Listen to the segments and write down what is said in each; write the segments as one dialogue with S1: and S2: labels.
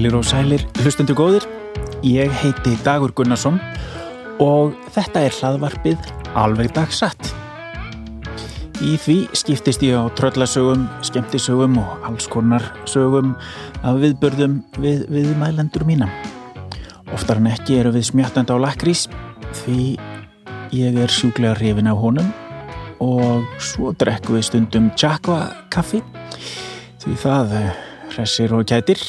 S1: Heilir og sælir, hlustendur góðir, ég heiti Dagur Gunnarsson og þetta er hlaðvarpið alveg dagsatt. Í því skiptist ég á tröllasögum, skemmtisögum og alls konar sögum af viðbörðum við, við mælendur mína. Oftar en ekki eru við smjattandi á lakrís því ég er sjúklega hrifin af honum og svo drekku við stundum Jakva kaffi því það hressir og kætir.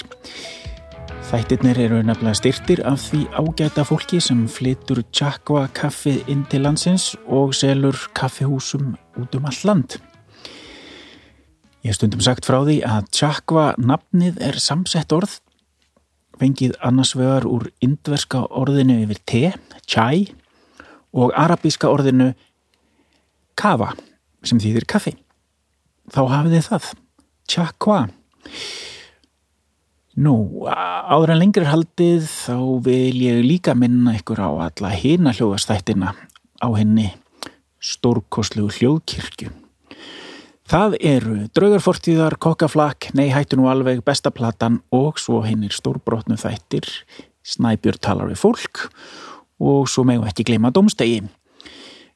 S1: Þættirnir eru nefnilega styrtir af því ágæta fólki sem flytur Jakva kaffi inn til landsins og selur kaffihúsum út um all land. Ég stundum sagt frá því að Jakva nafnið er samsett orð, fengið annars vegar úr indverska orðinu yfir te, chai, og arabíska orðinu kava, sem þýðir kaffi. Þá hafið þið það, Jakva. Nú, áður en lengri haldið þá vil ég líka minna ykkur á alla hina hljóðastættina á henni stórkoslu hljóðkirkju. Það eru draugarfortíðar, kokkaflakk, nei hættu nú alveg bestaplatan og svo hennir stórbrotnu þættir, snæbjörn talar við fólk og svo megu ekki gleyma domstegi.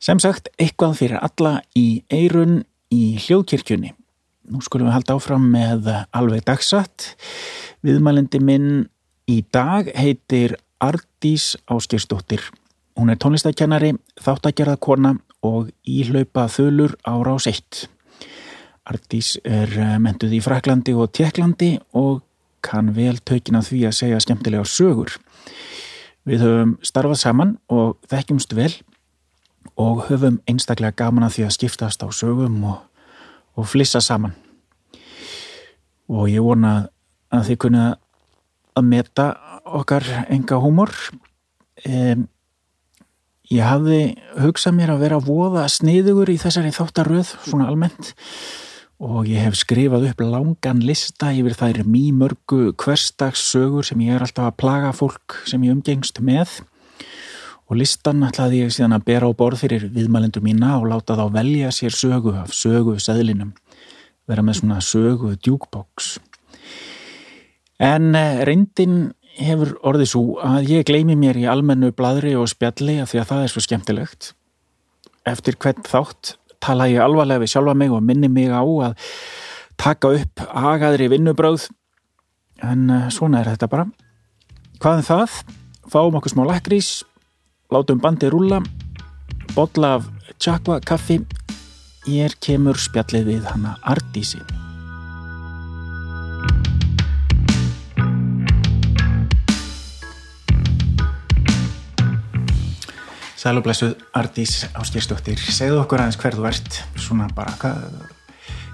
S1: Sem sagt, eitthvað fyrir alla í eirun í hljóðkirkjunni. Nú skulum við halda áfram með alveg dagsatt. Viðmælendi minn í dag heitir Ardís Áskeirsdóttir. Hún er tónlistakennari, þáttagerðarkona og íhlaupa þölur á rás 1. Ardís er mentuð í Fraklandi og Tjekklandi og kann vel tökina því að segja skemmtilega sögur. Við höfum starfað saman og þekkjumst vel og höfum einstaklega gaman að því að skiptast á sögum og og flissa saman og ég vona að þið kunna að meta okkar enga húmor. Um, ég hafði hugsað mér að vera voða sniðugur í þessari þáttaröð svona almennt og ég hef skrifað upp langan lista yfir þær mýmörgu hverstagssögur sem ég er alltaf að plaga fólk sem ég umgengst með. Og listan ætlaði ég síðan að bera á borð fyrir viðmælendur mína og láta þá velja sér sögu af sögu seðlinum vera með svona sögu djúkboks en reyndin hefur orðið svo að ég gleymi mér í almennu bladri og spjalli af því að það er svo skemmtilegt. Eftir hvern þátt tala ég alvarlega við sjálfa mig og minni mig á að taka upp agaðri vinnubröð en svona er þetta bara. Hvað en það? Fáum okkur smá lakrís látum bandi rúla botla af tjakva kaffi. Ég kemur spjallið við hana Ardísi Sælublesuð Ardís Áskýrstóttir segðu okkur aðeins hver þú ert svona bara hvað,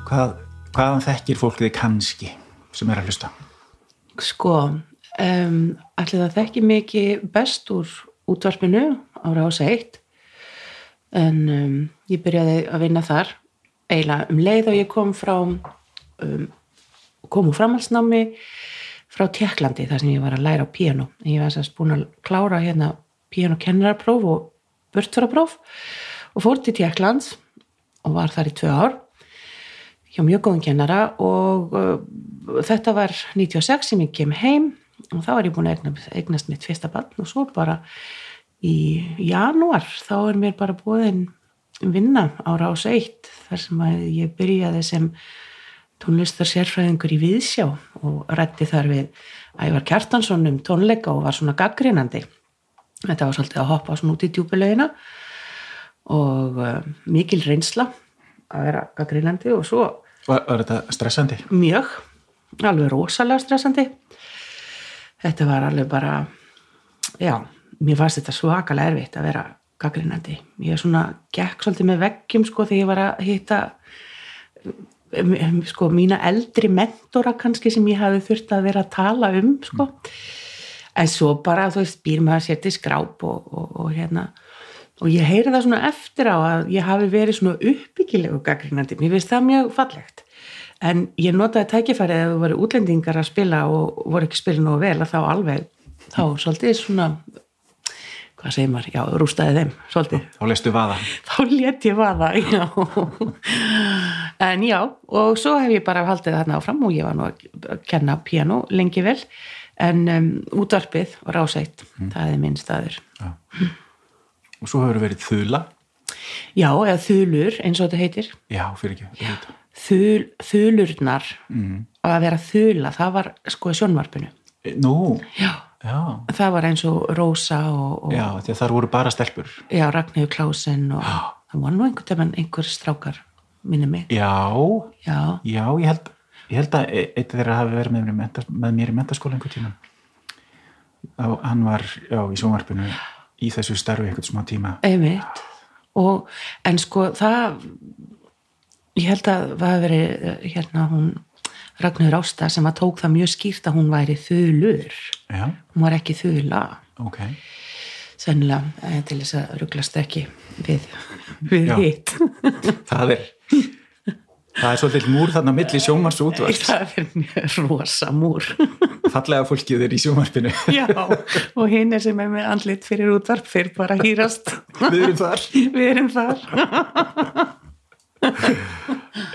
S1: hvað, hvaðan þekkir fólk þið kannski sem er að hlusta?
S2: Sko um, allir það þekki mikið best úr útvarpinu ára ás eitt en um, ég byrjaði að vinna þar. Eiginlega um leið og ég kom frá um, kom úr framhalsnámi frá Tjekklandi þar sem ég var að læra á piano ég var sérst búin að klára hérna pianokennarapróf og börtvarapróf og fór til Tjekklands og var þar í tvö ár hjá mjög góðum kennara og uh, þetta var 96 sem ég kem heim og þá var ég búin að eignast mitt fyrsta bann og svo bara í janúar þá er mér bara búin vinna á rás 1 þar sem að ég byrjaði sem tónlistar sérfræðingur í Víðsjá og rætti þar við Ævar Kjartansson um tónleika og var svona gaggrinandi þetta var svolítið að hoppa svona út í djúbilegina og uh, mikil reynsla að vera gaggrinandi og svo
S1: Var, var þetta stressandi?
S2: Mjög, alveg rosalega stressandi þetta var alveg bara já, mér fannst þetta svakalega erfitt að vera gaggrinandi ég svona, gekk svolítið með veggjum sko þegar ég var að hitta sko mína eldri mentora kannski sem ég hafi þurft að vera að tala um sko mm. En svo bara þú veist býr maður sér til skráp og, og, og hérna og ég heyri það svona eftir á að ég hafi verið svona uppbyggilegu gaggrinandi mér finnst það mjög fallegt en ég notaði tækifærið að þú voru útlendingar að spila og voru ekki spila nú vel að þá alveg, þá svolítið svona hvað segir maður, já, rústaði þeim svolítið.
S1: Þá lestu vaða.
S2: Þá let ég vaða, já. en já, og svo hef ég bara haldið þarna áfram og ég var nú að kenna piano lengi vel, en um, útvarpið og rásætt, það er minn staður.
S1: Og svo hefur verið þula.
S2: Já, eða þulur, eins og þetta heitir.
S1: Já, fyrir ekki.
S2: Þul, þulurnar mm. að vera þula, það var sko sjónvarpinu.
S1: E, nú,
S2: já,
S1: já,
S2: það var eins og Rósa og, og
S1: já því að þar voru bara stelpur.
S2: Já, Ragnhildur Klásen og það var nú einhvern tímann einhver strákar minni mig,
S1: já,
S2: já,
S1: já, ég held ég held að e- eitt þeirra hafi verið með mér, menta, með mér í mentaskóla einhvern tíma og hann var já, í sjónvarpinu í þessu starfi einhvern smá tíma.
S2: Einmitt. Og, en sko það ég held að það hafi verið hérna hún Ragnhildur Ásta sem að tók það mjög skýrt að hún væri þulur.
S1: Já,
S2: hún var ekki þula.
S1: Ok.
S2: Sennilega eh, til þess að rugglast ekki við, við hitt.
S1: Það er það er svolítið múr þarna milli sjómars og útvart
S2: það er mjög rosa múr.
S1: Fallega fólkið er í sjómarpinu
S2: já, og hinn er sem er með andlit fyrir útvarp fyrir bara hýrast.
S1: Við erum þar.
S2: Við erum þar.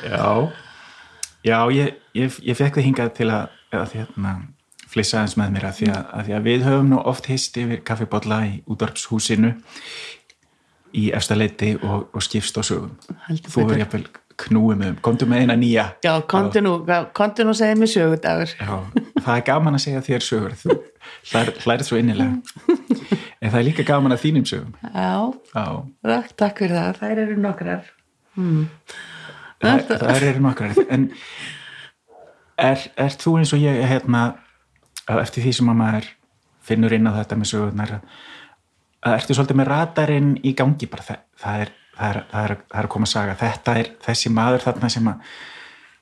S1: Já, já ég, ég, ég fekk það hingað til að, að hérna, flissa aðeins með mér að því að, að því að við höfum nú oft hist yfir kaffibotla í útvarpshúsinu í efstaleiti og, og skipst á sögum þú er jafnvel knúið með um, komdu með eina nýja.
S2: Já, konti nú, konti nú segja mér sögudagur.
S1: Já, það er gaman að segja þér sögur þú hlær, hlærið svo innilega. En það er líka gaman að þínum sögum.
S2: Já,
S1: Já,
S2: takk, takk fyrir það, þær eru nokkrar.
S1: Það, það eru nokkrar. En er, er þú eins og ég hérna, eftir því sem að maður finnur inn á þetta með sögurnar að, ertu svolítið með radarinn í gangi bara? Það, það, er, það, er, að koma að saga. Þetta er þessi maður þarna sem að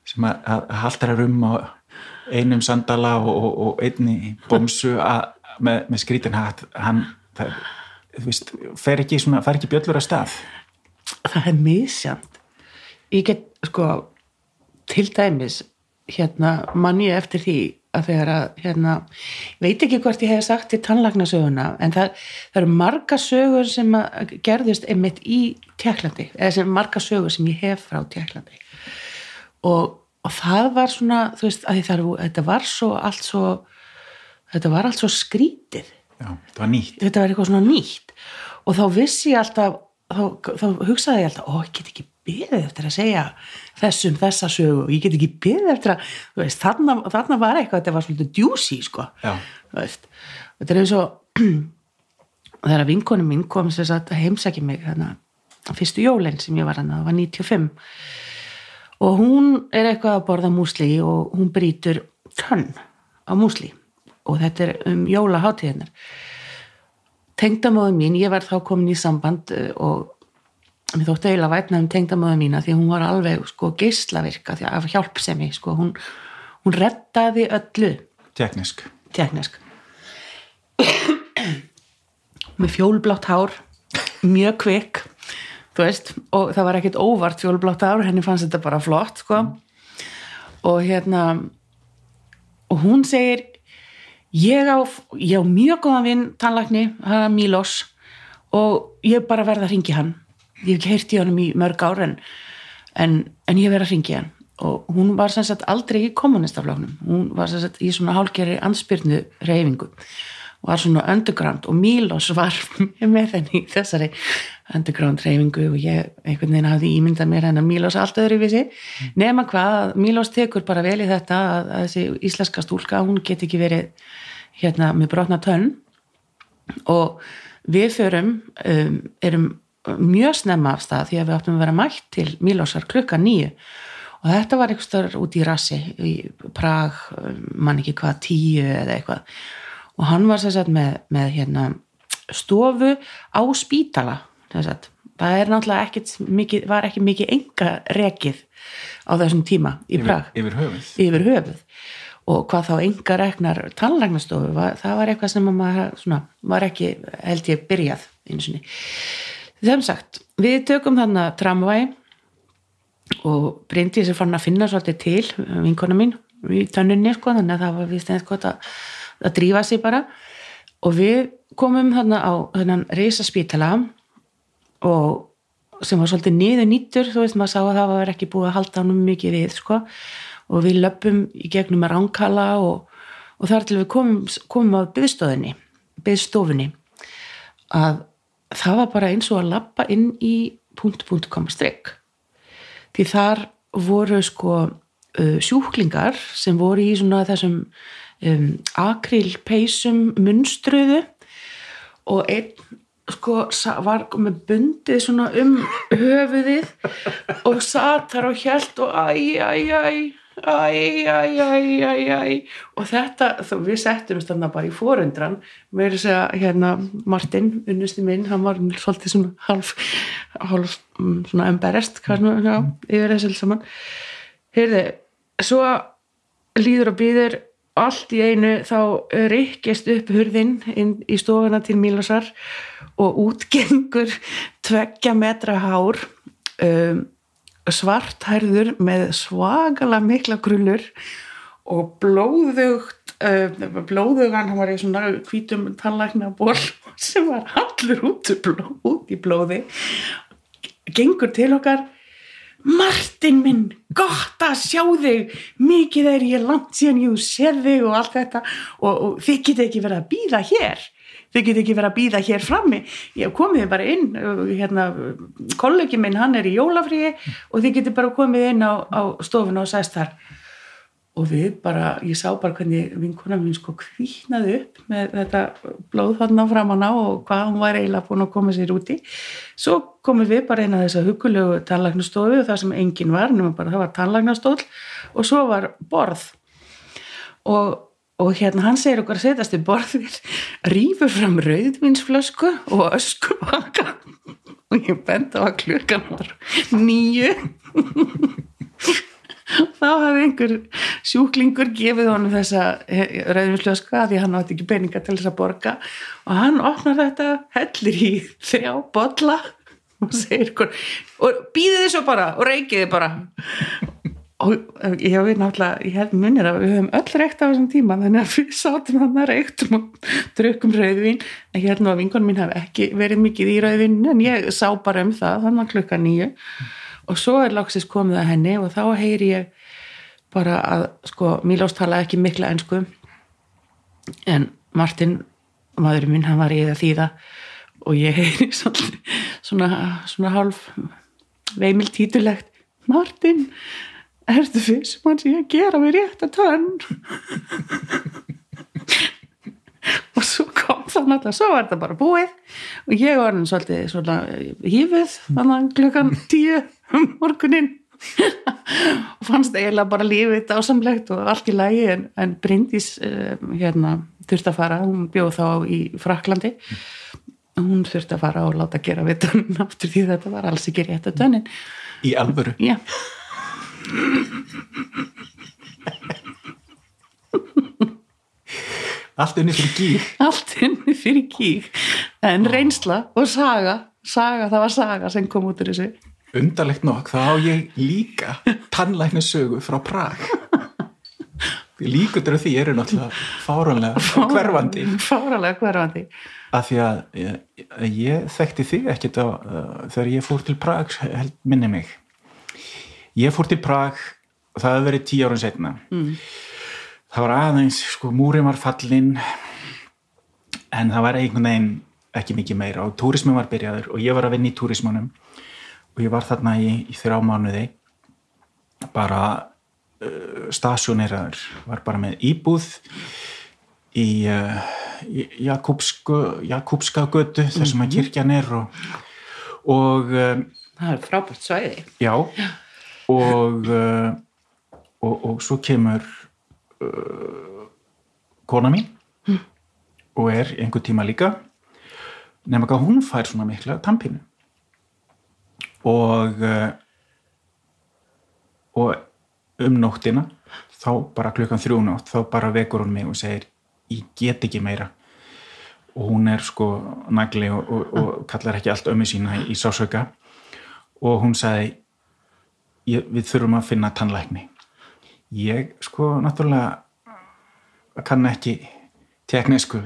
S1: sem að, að haltar að rum á einum sandala og, og, og einni bomsu að, með, með skrítin hatt. Hann það, þú veist, fer ekki, svona, fer ekki bjöllur að stað.
S2: Það er misjant ég get sko til dæmis hérna mann ég eftir því að þegar að hérna, veit ekki hvort ég hef sagt í tannlagnasöguna en það, það eru marga sögur sem að gerðust einmitt í Tjekklandi eða sem marga sögur sem ég hef frá Tjekklandi og, og það var svona þú veist að það, þetta var svo allt svo þetta var allt svo skrítið
S1: Já, það var nýtt.
S2: Þetta var eitthvað svona nýtt. Og þá vissi ég alltaf þá, þá hugsaði ég alltaf, ó, ég get ekki beðið eftir að segja þessum þessa sögu. Og ég get ekki beðið eftir að veist, þarna, þarna var eitthvað, þetta var svolítið djúsi, sko. Þetta er eins og þegar vinkonu mín kom heimsækja mig fyrstu jólinn sem ég var hann, það var 95 og hún er eitthvað að borða músli og hún brýtur tönn á músli. Og þetta er um jólaháttíðinar tengdamóðu mín, ég var þá komin í samband eh, og mér þótti eiginlega vætna um tengdamóðu mína því hún var alveg sko geislavirka því að hjálpsemi sko, hún, hún rettaði öllu.
S1: Teknisk
S2: teknisk með fjólblátt hár mjög kvikk þú veist, og það var ekkit óvart fjólblátt hár, henni fannst þetta bara flott sko. Og hérna og hún segir ég á, ég á mjög góðan vinn tannlækni, hann er Mílos og ég bara verða að ringi hann ég hef ekki heyrt í honum í mörg ár en, en, en ég verða að ringi hann. Og hún var sem sagt aldrei í kommunistaflóknum hún var sem sagt í svona hálgeri anspyrnu reyfingu var svona underground og Mílos var með henni í þessari underground reyfingu og ég einhvern veginn hafði ímyndað mér hennar Mílos allt öðru við sig nema hvað, Mílos tekur bara vel í þetta að, að þessi íslenska stúlka hún get ekki verið hérna með brotna tönn. Og við förum um, erum mjög snemma af stað því að við áttum að vera mætt til Mílosar klukka nýju og þetta var einhverstaður út í rassi í Prag, mann ekki hvað tíu eða eitthvað. Og hann var sér sett með, með hérna, stofu á spítala sagt. það er náttúrulega ekkit mikið, var ekki mikið enga rekið á þessum tíma í Prag.
S1: yfir, yfir höfuð.
S2: Yfir höfuð. Og hvað þá enga reknar tannlægnastofu, það var eitthvað sem maður svona, var ekki held ég byrjað eins og niður þeim sagt, við tökum þannig tramvæ og Bryndi sér fann að finna svolítið til vinkona mín í tönnunni sko, þannig að það var vist eins gott að, að drífa sig bara. Og við komum þarna á þennan reysaspítala og sem var svolítið niður nýttur, þú veist maður sá að það var ekki búið að halda hann mikið við sko. Og við löpum í gegnum að ránkala og, og þar til við komum, komum á byðstofinni byðstofinni að það var bara eins og að lappa inn í punkt, punkt, koma, strikk því þar voru sko uh, sjúklingar sem voru í svona þessum um, akrilpeisum munstruðu og einn sko var með bundið svona um höfuðið og satt þar og hjælt og æ, æ, æ æ, æ, æ, æ, æ. Og þetta, þó við settum stanna bara í forundran, með þess að hérna Martin, unnusti minn hann var svolítið svona half, half mm, svona embarrassed hvað, já, yfir þessu saman. Heyrðu, svo líður og býður allt í einu þá rykkist upp hurðin inn í stofuna til Mílosar og útgengur tveggja metra hár um, svarthærður með svagala mikla krullur og blóðugt uh, blóðugan, hann var í svona hvítum tannlækna ból sem var allur út blóð í blóði. Gengur til okkar. Martin minn, gott að sjá þig. Mikið er ég langt síðan ég séð þig og allt þetta. Og, og þið getið ekki verið að býða hér þið getið ekki verið að býða hér frammi. Ég komið bara inn hérna, kollegi minn hann er í jólafríi og þið getið bara komið inn á, á stofuna og sæst þar. Og við bara, ég sá bara hvernig vinkona mín sko kvíknaði upp með þetta blóð þarna framan á og hvað hún var eiginlega búin að koma sér úti. Svo komum við bara inn að þessa hugulegu tannlæknastofu og það sem enginn var nema bara það var tannlæknastól og svo var borð. Og, og hérna hann segir okkur að setjast í borðið rýfur fram rauðvinsflösku og öskubaka. Og ég benda á að klukkan var nýju þá hafði einhver sjúklingur gefið honum þessa rauðvinslöska því hann átti ekki peninga til þess að borga. Og hann opnar þetta hellir í þrjá bolla og segir hvern, og býðið þessu bara og reykið þið bara og ég veit náttúrulega, ég hef munir að við höfum öll reykt á þessum tíma þannig að við sátum hann að reyktum og drukum rauðvin en ég held nú að vingon mín hef ekki verið mikið í rauðvin en ég sá bara um það þannig að klukka nýju og svo er lagsist komið að henni og þá heyri ég bara að sko Mílós tala ekki mikla ensku en Martin maðurinn minn hann var í það þýða og ég heyri svona, svona, svona hálf veimil títulegt Martin, ertu fyrst sem hann sé að gera mig rétt að tönn? Og svo kom það náttúrulega, svo var þetta bara búið. Og ég var hann svolítið svona hífið þannig klukkan tíu um morgunin og fannst eiginlega bara lífið dásamlegt og allt í lagi en, en Bryndís uh, hérna þurfti að fara, hún bjóð þá í Fraklandi hún þurfti að fara og láta gera við tönnin aftur því þetta var alls ekki rétt að tönnin.
S1: Í alvöru?
S2: já
S1: Allt unni fyrir gík
S2: allt inni fyrir kík en reynsla og saga saga, það var saga sem kom út úr þessu.
S1: Undarlegt nokk, þá á ég líka tannlæknissögu frá Prag. Líkundur af því eru náttúrulega fáranlega hverfandi.
S2: fáralega hverfandi.
S1: Af því að ég, ég þekkti þig ekkert á, uh, þegar ég fór til Prag held minni mig ég fór til Prag það hefði verið tíu árun setna mm. það var aðeins sko múrin var fallinn en það var einhvern veginn ekki mikið meira og túrismin var byrjaður og ég var að vinna í túrismunum og ég var þarna í, í þrjá mánuði bara uh, stasjóneraður var bara með íbúð í uh, Jakobska götu þar sem að kirkjan er og, og uh,
S2: það er frábært svæði.
S1: Já og, uh, og og svo kemur uh, kona mín og er einhver tíma líka nema hvað hún fær svona mikla tampinu og uh, og um nóttina þá bara klukkan þrjú nótt þá bara vekur hún mig og segir ég get ekki meira. Og hún er sko nagli og, og, kallar ekki allt ömmu sína í, sásauka og hún sagði ég, við þurfum að finna tannlækni. Ég sko náttúrulega kann ekki teknísku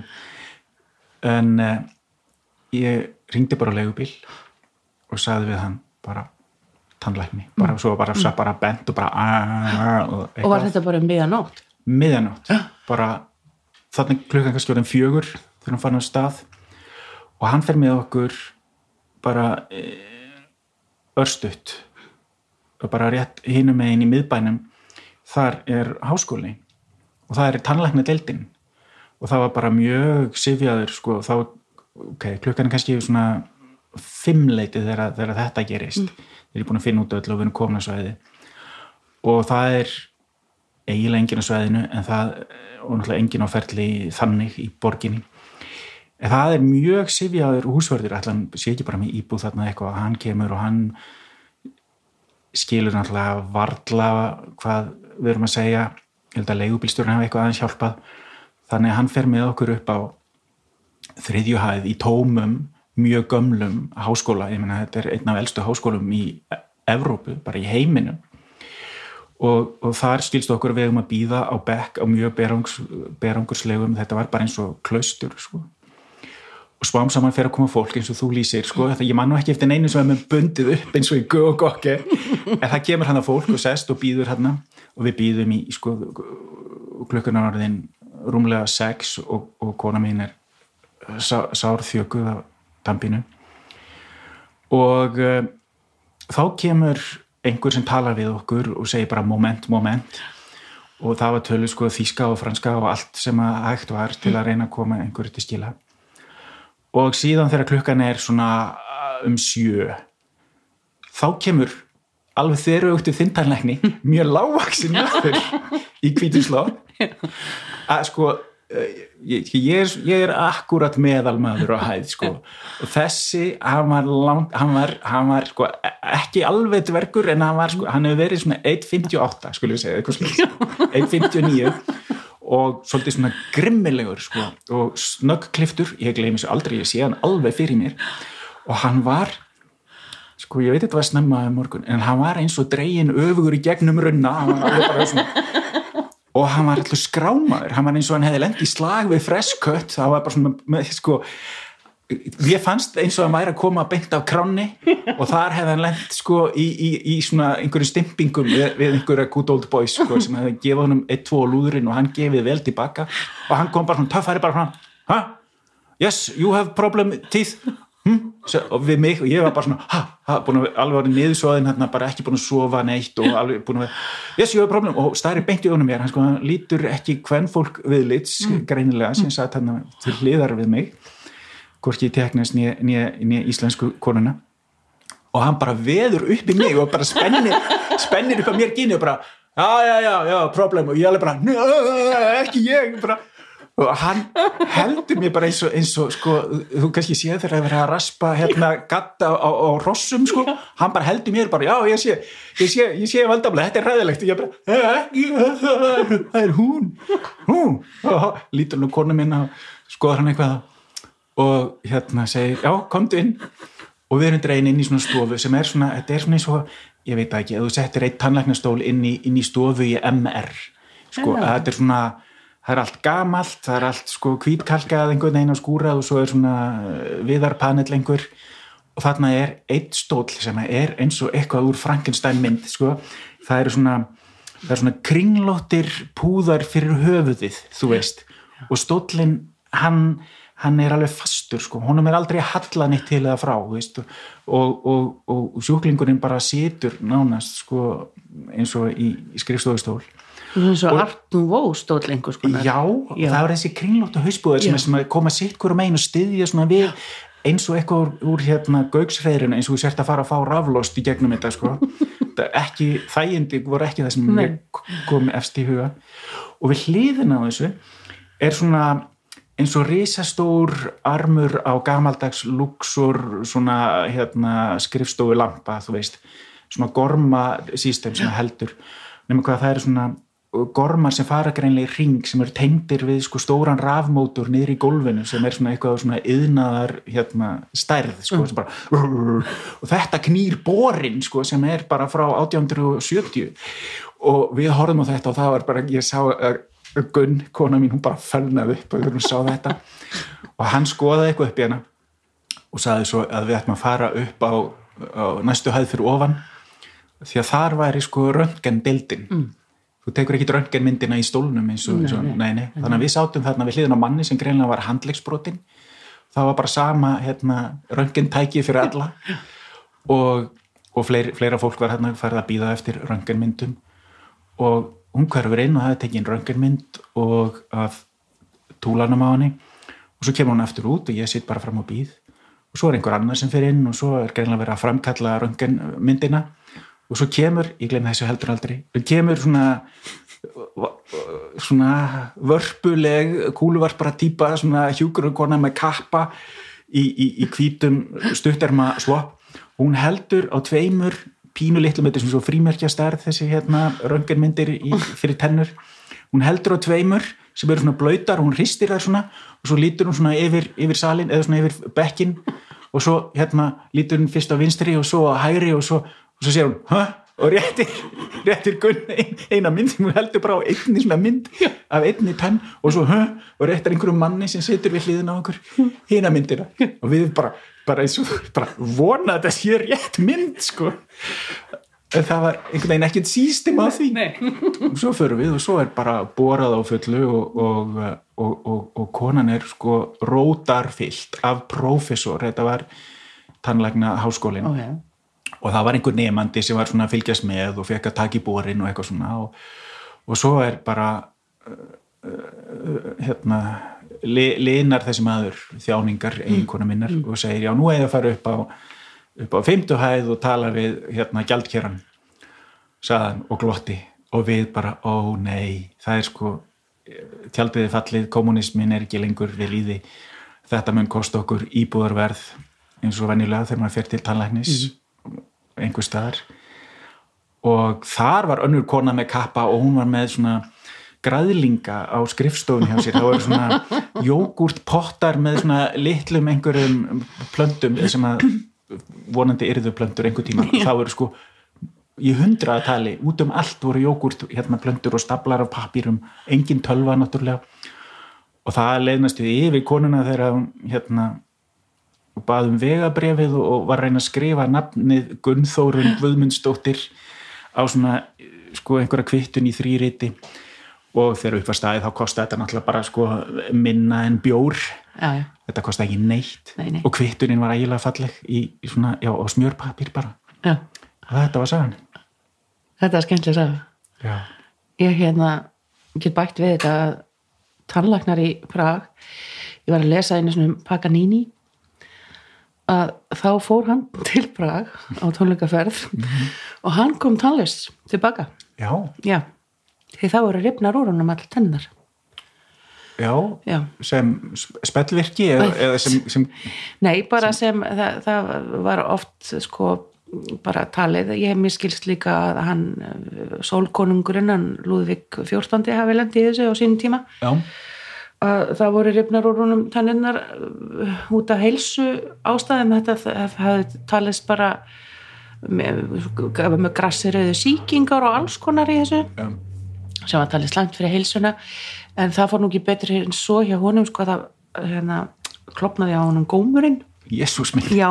S1: en uh, ég ringdi bara á leigubíl og sagði við hann bara tannlækni, bara svo bara, bara bent og bara og
S2: og var þetta bara um miðanótt
S1: miðjanótt. Bara þannig klukkan kannski orðin fjögur þegar hann fann á stað. Og hann fer með okkur bara e, örstutt. og bara rétt hinum megin í miðbænum þar er háskóli og það er tannlækna deildin og það var bara mjög sifjaður sko, þá, ok, klukkan er kannski svona fimmleiti þegar, þegar þetta gerist. Mm. þeir eru búin að finna út öll og komin að svæði og það er eiginlega engin á svæðinu en það, og náttúrulega engin á ferli þannig í borginni. En það er mjög sifjaður húsverður, ætlan sé ekki bara með íbúð þarna eitthvað, hann kemur og hann skilur náttúrulega varla hvað við erum að segja. Ég held að leigubilstjórn hafa eitthvað aðeins hjálpað. Þannig að hann fer með okkur upp á þriðjuhæð í tómum mjög gömlum háskóla. Ég menna þetta er einn af eldstu háskólum í Evrópu, bara í heiminum. Og, og þar skilst okkur við um að býða á bekk á mjög berangurslegum þetta var bara eins og klaustur sko. Og spám saman fer að koma fólk eins og þú lýsir, sko, þetta ég man nú ekki eftir neinu sem er með bundið upp eins og í gög og gokki en það kemur hann að fólk og sest og býður hann og við býðum í sko, klukkunar orðin rúmlega sex og, og kona mín er sá, sárþjökuð af dampinu og uh, þá kemur einhver sem talar við okkur og segir bara moment, moment. Og það var tölu sko þíska og franska og allt sem að hægt var til að reyna að koma einhverju til skila og síðan þegar klukkan er svona um sjö þá kemur alveg þeirra auktið þindarlegni mjög lágvaksin í kvítusló að sko eh, ég, ég, er, ég er akkurat meðalmaður á hæð sko. Og þessi, hann var, langt, hann var, hann var sko, ekki alveg dvergur en hann var sko, hann hefur verið svona 1.58 skulle við segja, 1.59 og svolítið svona grimmilegur sko og snöggkliftur, ég gleymi svo aldrei, ég sé hann alveg fyrir mér. Og hann var sko ég veit þetta var snemmaði morgun en hann var eins og dregin öfugur í gegnum runna. Hann svona og hann var alltaf skrámaður. Hann var eins og hann hefði lengt í slag við freskött það var bara svona með, sko, ég fannst eins og hann væri að koma beint af kráni og þar hefði hann lengt sko í, í, í svona einhverju stimpingum við, við einhverja good old boys sko sem hefði gefað hann um 1-2 lúðurinn og hann gefið vel tilbaka og hann kom bara svona töffæri bara svona ha? yes, you have problem teeth hm? og við mig og ég var bara svona ha, ha, búin að alveg árið niðursóðin hérna, bara ekki búin að sofa neitt og alveg búin að yes, ég hef problem og stæri beint í önum mér hann sko, hann lítur ekki hvern fólk við lits mm. greinilega sem satt hann til hliðar við mig hvorki teknast nýja íslensku konuna. Og hann bara veður upp í mig og bara spennir spennir upp á mér gínu og bara já, já, já, já, problem. Og ég alveg bara, ekki ég. Bara og hann heldur mér bara eins og, eins og sko, þú kannski séð þegar það verið að raspa hérna gatta á, á, rossum sko, hann bara heldur mér bara já ég sé, ég sé, ég sé valdamlega þetta er ræðilegt og ég bara það er hún hún, lítur nú konu minna skoðar hann eitthvað og hérna segir, já komdu inn. Og við erum dreyin inn í svona stofu sem er svona, þetta er svona eins og ég veit ekki, ef þú settir eitt tannlæknastól inn í, inn í stofu í MR sko, þetta er svona það er allt gamalt, það er allt sko kvítkalkað einhvern veginn á skúrað og svo er svona eh, viðarpanel einhver. Og þarna er eitt stól sem er eins og eitthvað úr Frankenstein mynd sko, það eru svona það er svona kringlóttir púðar fyrir höfuðið, þú veist. Og stólinn, hann hann er alveg fastur sko, honum er aldrei að halla neitt til eða frá, veist. Og, og, og sjúklingurinn bara situr nánast sko eins og í, í skrifstofustól.
S2: Eins og Artun Vó stóð lengur sko
S1: já, já, það var þessi kringlóttu hausbúðar sem, sem koma sitt hverju megin og styðja svona við eins og eitthvað úr, hérna gaugsreirinu eins og þú sért að fara að fá raflost í gegnum þetta sko. Ekki, þægindi voru ekki það sem kom efst í huga. Og við hliðin á þessu er svona eins og risastór armur á gamaldags luxur svona hérna skrifstofu lampa þú veist, svona gorma sístem sem heldur. Nema hvað það er svona gormar sem fara greinlega í ring sem eru tengdir við sko stóran rafmótur niður í gólfinu sem er svona eitthvað svona yðnaðar hérna stærð sko mm. bara, og þetta knýr borin sko sem er bara frá 1870 og við horfum á þetta og það var bara, ég sá Gunn, kona mín, hún bara fölnaði upp og við sá þetta. Og hann skoðaði eitthvað upp í hana og saði svo að við ættum að fara upp á, á næstu hæð fyrir ofan. Því að þar væri sko röntgen bildin mm. Þú tekur ekki röntgenmyndina í stólnum eins og,
S2: Nei,
S1: eins og
S2: nei.
S1: nei, þannig að við sátum þarna við hliðin á manni sem greinlega var handlegsbrotin það var bara sama hérna, röntgentæki fyrir alla. Og, og fleiri, fleira fólk var hérna færð að býða eftir röntgenmyndum. Og hún hverfur inn og það er tekin röntgenmynd og af túlanum á henni. Og svo kemur hún aftur út og ég sitt bara fram á býð og svo er einhver annar sem fyrir inn og svo er greinlega verið að framkalla röntgenmyndina. Og svo kemur, ég glemði þessu heldur aldrei kemur svona svona vörpuleg kúluvarpara típa svona hjúkurukona með kappa í, í, í hvítum stutterma slopp hún heldur á tveimur pínu litlum, þetta er sem svo frímerkja stærð þessi hérna röngenmyndir í, fyrir tennur. Hún heldur á tveimur sem eru svona blöytar og hún hristir þær svona og svo lítur hún svona yfir, yfir salin eða svona yfir bekkin og svo hérna lítur hún fyrst á vinstri og svo á hægri og svo, og svo sér hún hæ? og réttir, réttir ein, eina mynd, hún heldur bara á einni svona mynd af einni penn og svo hæ? og réttir einhverjum manni sem situr við hliðin á okkur. Hina myndina og við bara, bara, bara vona að þetta sé rétt mynd sko. En það var einhvern veginn ekkert sístim á því. Og svo förum við og svo er bara borað á fullu og, og, og, og, og konan er sko rótarfyllt af prófessor, þetta var tannlækna háskólin
S2: Ok.
S1: og það var einhver nefandi sem var svona að fylgjast með og fekk að taka í borin og eitthvað svona. Og, og svo er bara uh, uh, hérna linar þessi maður þjáningar eiginkona minnar og segir já nú eða að fara upp á upp á fimmtuhæð og tala við hérna gjaldkeran saðan og glotti. Og við bara ó nei, það er sko tjaldviði fallið, kommunismin er ekki lengur við líði, þetta mun kosta okkur íbúðarverð eins og venjulega þegar maður fer til tannlæknis einhver staðar. Og þar var önnur kona með kappa og hún var með svona græðlinga á skrifstofunni hjá sér, það voru svona jógurt pottar með svona litlum einhverjum plöntum sem að vonandi yrðu plöntur einhver tíma, það voru sko í hundraðatali, út um allt voru jógurt hérna plöntur og staplar af pappýrum engin tölva náttúrulega. Og það leiðnast við yfir konuna þegar hún hérna og bað um vegabrefið og var að reyna að skrifa nafnið Gunnþórun Guðmundsdóttir á svona sko einhverja kvittun í þrýriti og þegar upp var staðið þá kosti þetta náttúrulega bara sko minna en bjór.
S2: Já, já,
S1: þetta kosti ekki neitt.
S2: Nei, nei.
S1: og kvittunin var ægilega falleg í, í svona, já, á smjörpapír bara. Og þetta var sagan.
S2: Þetta er skemmtilega að
S1: já,
S2: ég hérna get bætt við þetta að tannlæknar í Prag ég var að lesa einu svona um Paganini að þá fór hann til Prag á tónleikaferð og hann kom tannlist tilbaka.
S1: Já,
S2: já, því þá eru ripnar úr honum all tennar
S1: já,
S2: já,
S1: sem spellvirki eða, eða sem, sem
S2: nei, bara sem, það, það var oft sko bara talið, ég hef miskilst líka að hann, sólkonungurinn hann Lúðvík 14. hafi lendi í þessu á sínum tíma.
S1: Já,
S2: að það voru rifnar úr húnum tanninnar út af heilsu ástæðum. Þetta hefði talist bara með, með grassiröðu síkingar og alls konar í þessu.
S1: Já,
S2: sem var talist langt fyrir heilsuna en það fór nú ekki betri en svo hjá honum sko að það hérna, klopnaði á honum gómurinn
S1: jésús minn
S2: Já,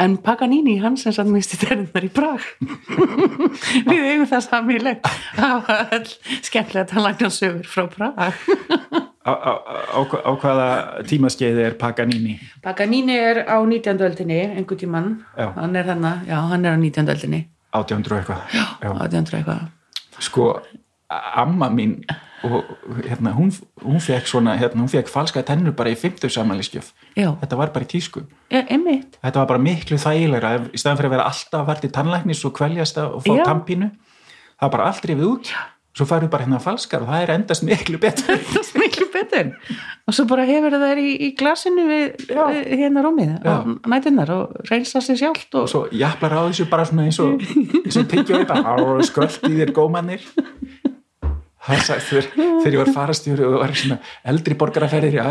S2: en Paganini hann sem satt minnst í ternar í Prag við eigum það samíleg það var all skemmtilega tannlæknarsögur frá Prag
S1: á, á, á, á, á hvaða tímaskeiði er Paganini
S2: Paganini er á 19. öldinni tímann,
S1: Já.
S2: hann er þannig já, hann er á 19. öldinni
S1: 1800 og eitthvað já.
S2: 1800 eitthvað
S1: sko, amma mín og hérna, hún, hún fekk svona hérna, hún fekk falska tennur bara í 50 samanlískjöf þetta var bara í tísku.
S2: Já,
S1: þetta var bara miklu þægilegra í staðan fyrir að vera alltaf verða í tannlæknis og kveljast og fá tampínu það var bara allt rifið út. Svo færðu bara hérna falskar og það er endast miklu betur.
S2: Er miklu betur. Og svo bara hefur það í, í glasinu við, við hérna rúmið á
S1: Já.
S2: nætunar og reynsa sig sjálft og,
S1: og svo jafnlar á þessu bara svona eins og og á sköld í þér gómannir það sagði þegar, þegar ég var farastjóri og var svona eldri borgaraferðir já,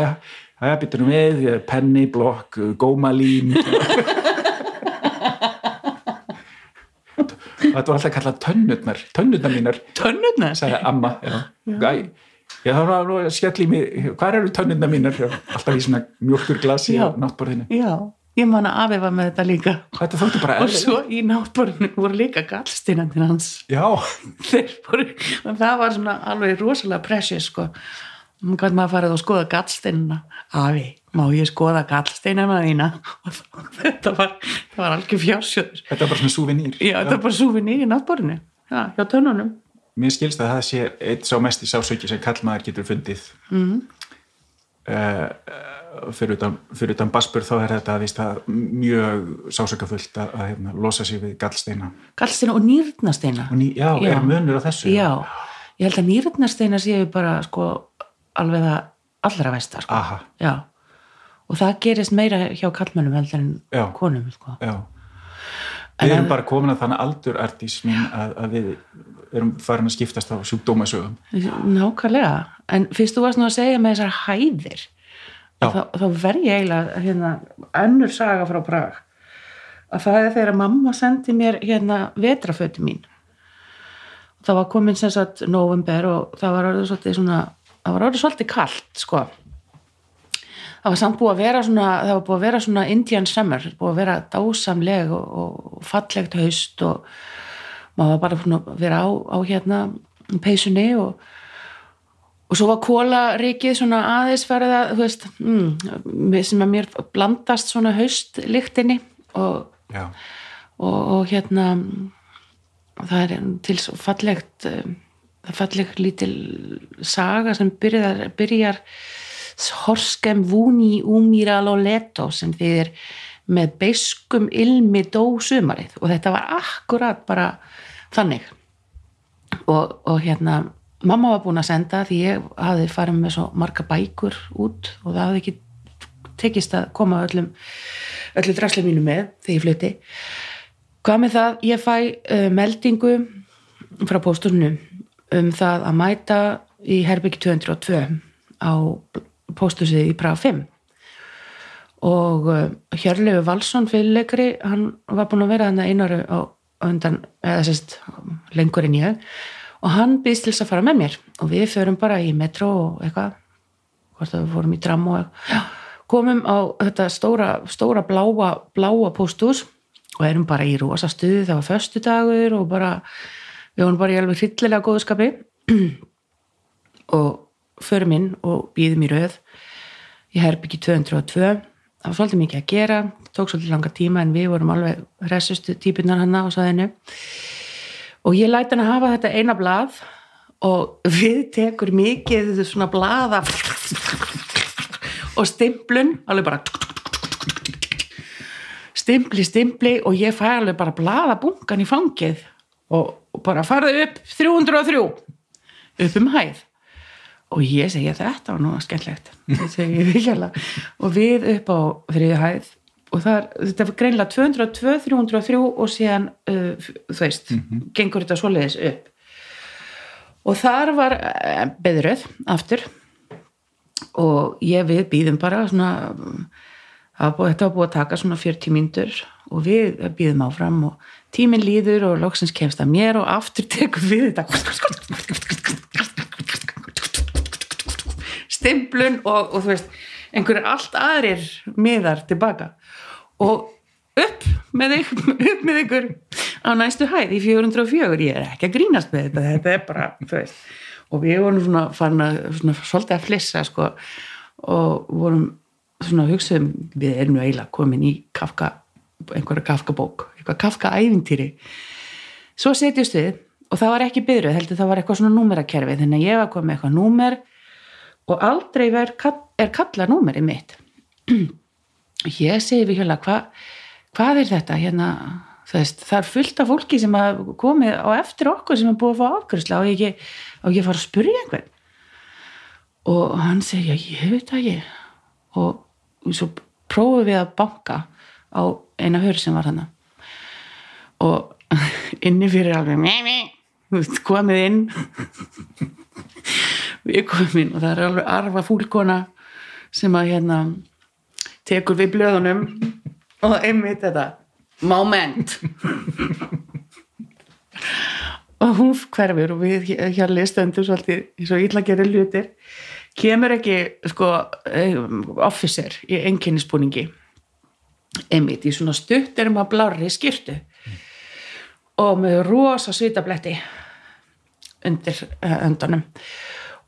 S1: já, býttu nú við penni, blokk, gómalím þetta var alltaf kallað tönnurnar tönnurnar mínar,
S2: tönnurnar?
S1: Sagði amma ég þarf að skella í mig hvað eru tönnurnar mínar? Alltaf í svona mjölkur glasi á náttborðinu.
S2: Já, ég man að afi var með þetta líka.
S1: Þetta þóttu bara
S2: og
S1: eðlilegt.
S2: svo í náttborinu voru líka gallsteinandir hans.
S1: Já,
S2: voru, og það var svona alveg rosalega precious sko. Og gæti maður farið og skoða gallsteinina afi, má ég skoða gallsteinina þína? Og þetta var það var algjör fjársjóður.
S1: Þetta er bara svona súvinýr.
S2: já, þetta var bara súfin í náttborinu já, hjá tönnunum.
S1: Mér skilst að það sé eitt sá mest í sásauki sem kallmaður getur fundið. Mm. Uh, fyrir utan, fyrir utan Basbur þá er þetta víst að mjög sásaukafullt að, að hérna, losa sig við gallsteina.
S2: gallsteina og nýrnasteina
S1: Og ný, já,
S2: Já.
S1: er munur á þessu?
S2: já, ég held að nýrnasteina séu bara sko alveg það allra vestar sko. Já, og það gerist meira hjá kallmennum heldur en
S1: Já.
S2: konum sko.
S1: já. Við erum
S2: að-
S1: bara komin að þannig aldur artís að, að við erum farin að skiptast á sjúkdómasögum.
S2: Nákvæmlega, en fyrst þú varst nú að segja með þessar hæðir
S1: Já.
S2: Þá, þá verð ég eiginlega hérna, önnur saga frá Prag. Að það er þegar mamma sendi mér hérna vetraföti mín. Það var komin sem sagt november og það var orðið svolítið svona það var orðið svolítið kallt sko. Það var samt búið að vera svona það var búið að vera svona Indian summer búið að vera dásamleg og, og fallegt haust og maður var bara að vera á, á hérna peysunni og og svo var kólaríkið svona aðeins farið að, þú veist, mm, sem að mér blandast svona haustlyktinni og, og, og hérna það er til svo fallegt um, það er falleg lítil saga sem byrjar, byrjar Horskem Vúni Úmíral og Leto sem þýðir með beiskum ilmi dó sumarið. Og þetta var akkurat bara þannig. Og, og hérna mamma var búin að senda því ég hafði farið með svo marga bækur út og það hafði ekki tekist að koma öllum öllu drasli mínu með þegar ég flutti. Hvað með það, ég fæ uh, meldingu frá pósturnu um það að mæta í Herbygg 202 á póstusið í Praga 5 og uh, Hjörlegu Valsson fyrirleikari, hann var búin að vera hann einaru á á undan, eða sérst lengur en ég og hann býðst til þess að fara með mér. Og við förum bara í metro og eitthvað. Hvort að við fórum í tram og já, komum á þetta stóra, stóra bláa, bláa pósthús. Og erum bara í rosa stuði, það var föstudagur og bara, við vorum bara í alveg hryllilega góðskapi og förum inn og býðum í röð. Í herbyggi 202 það var svolítið mikið að gera. Tók svolítið langa tíma en við vorum alveg resustu típunar hann á sæðinu og ég læti hann að hafa þetta eina blað og við tekur mikið þetta svona blaða og stimplun alveg bara stimpli, stimpli og ég fæ alveg bara blaða bunkan í fangið og, og bara farði upp 303 upp um hæð. Og ég segi þetta var nú skemmtlegt og við upp á þriði hæð og er, þetta var greinlega 202, 303 og síðan uh, þú veist, gengur þetta svoleiðis upp. Og þar var uh, beðröð aftur og ég við býðum bara svona þetta var búið að taka svona 40 mínútur og við býðum áfram og tíminn líður og loksins kemst að mér og aftur tekum við þetta. Stimplun og, og þú veist einhverjir allt aðrir miðar tilbaka og upp með, ykkur, upp með ykkur á næstu hæð í 404 ég er ekki að grínast með þetta þetta er bara, veist. Og við vorum svona farin að svona, svolítið að flissa sko. Og vorum svona að hugsa um við erum nú eiginlega komin í Kafka einhverja Kafka bók, eitthvað Kafka ævintýri svo setjast við og það var ekki byrjuð, heldur það var eitthvað svona númerakerfi. Þannig að ég var komið eitthvað númer og aldrei er kallað númerið mitt ég segi við hjóla hva, hvað er þetta? Hérna veist, það er fullt af fólki sem að komið á eftir okkur sem er búið að fá afgjörsla og ég ég fara að spyrja einhvern? Og hann segja ég veit það ekki. Og svo prófum við að banka á eina hör sem var hann og inni fyrir alveg mei, komið inn. Við komum inn og það er alveg arfa fúlkona sem að hérna tekur við blöðunum og einmitt þetta. Moment. Og hún hverfur og við hérlega stöndur svolítið eins og illa gerir hlutir. Kemur ekki sko officer í enginnispúningi einmitt í svona stutturum að blárri skýrtu og með rosa svitabletti undir uh, öndunum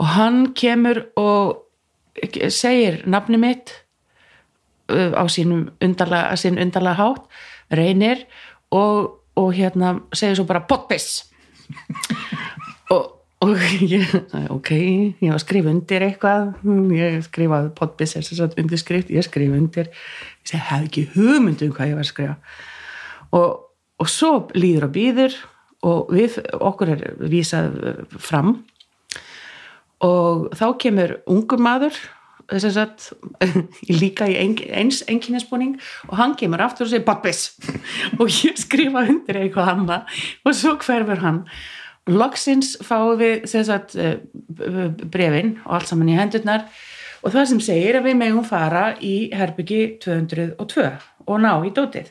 S2: og hann kemur og segir nafni mitt á sínum undarlega, sín undarlega hátt reynir og, og hérna segir svo bara potpiss og, og ég ok, ég var að skrifa undir eitthvað ég skrifaði potpiss er þess að undirskrift, ég skrifa undir. Ég segi, hef ekki hugmyndu um hvað ég var að skrifa. Og, og svo líður og býður og við, okkur er vísað fram. Og þá kemur ungur maður að líka í eins enginnesbúning og hann kemur aftur og segir pappis og ég skrifa undir eitthvað annað. Og svo hverfur hann. Loksins fáum við sagt, brefin og allt saman í hendurnar. Og það sem segir að við megum fara í herbyggi 202 og ná í dótið.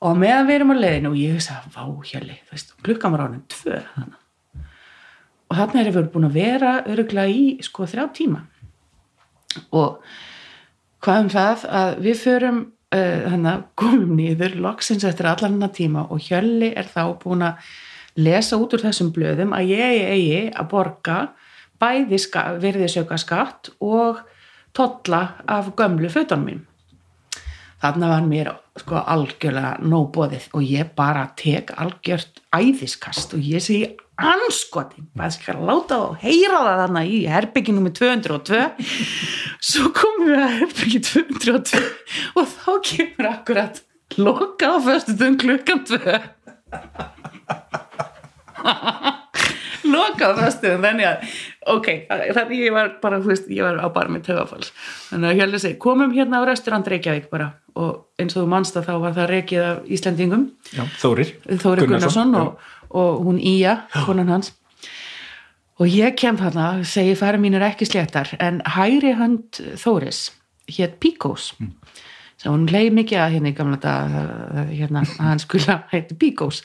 S2: Og meðan við erum á leiðinu og ég veist að vá hjali, klukkan var ánum 2 þannig og þarna erum við búin að vera öruglega í sko þrjá tíma og hvað um það að við förum uh, komum nýður loksins eftir allan hana tíma og Hjölli er þá búin að lesa út úr þessum blöðum að ég eigi að borga bæði virðisauka skatt og totla af gömlu fötunum mín þarna var mér sko algjörlega nóbóðið og ég bara tek algjört æðiskast og ég segi anskotin, maður skal láta og heyra það þarna í herbygginu með 202 svo komum við að herbyggi 202 og þá kemur akkurat loka á fyrstutum klukkan 2 loka á fyrstutum þannig að ok, þannig ég var bara þú veist, ég var á bara með tögafalls þannig að hérna segi, komum hérna á restaurant Reykjavík bara. Og eins og þú mannst að þá var það af Íslandingum
S1: Þórir,
S2: Þórir Gunnarsson, Gunnarsson og, og hún Ía, konan hans. Og ég kem þarna segi færi mín er ekki sléttar en hæri hand Þóris hétt Píkós mm. sem hún leið mikið að hérna í gamla dag hérna, hann skula hætti Píkós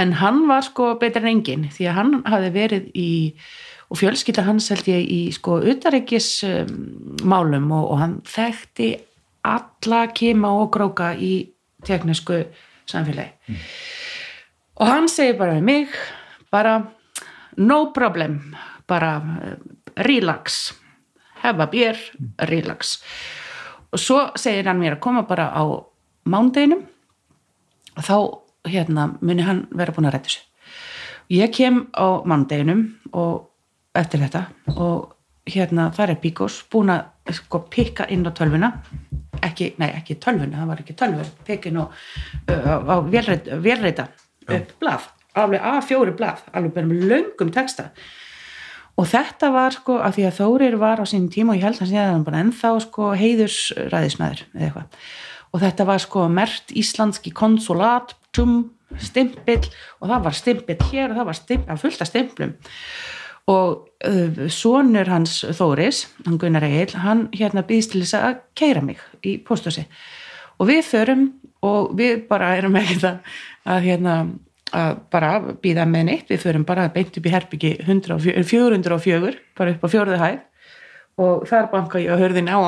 S2: en hann var sko betur en engin því að hann hafi verið í og fjölskylda hans held ég í sko utaríkis um, málum og, og hann þekkti alla kima og gróka í teknísku samfélagi. Mm. Og hann segir bara við mig bara no problem bara uh, relax. Hefa bér, mm. relax. Og svo segir hann mér að koma bara á mándeginum og þá hérna muni hann vera búin að rætta þessu. Ég kem á mándeginum og eftir þetta og hérna þar er Bíkos búin að sko pikka inn á tölvuna. Ekki, nei ekki tölvuna, það var ekki tölvun pikka inn á, á velreita upp blað alveg A4 blað, alveg bara með löngum texta. Og þetta var sko að því að Þórir var á sín tíma og ég held að sé bara ennþá sko heiðursræðismæður eða eitthvað. Og þetta var sko mert íslandski konsulat stimpill og það var stimpill hér og það var stimpill, fullt af stimplum. Og uh, sonur hans Þóris, hann Gunnar Egil hann hérna býðist til þess að keira mig í póstósi og við förum og við bara erum ekki það að hérna að bara býða með neitt, við förum bara beint upp í herbyggi 404 bara upp á fjóruðu hæð. Og þar banka ég að hörðin á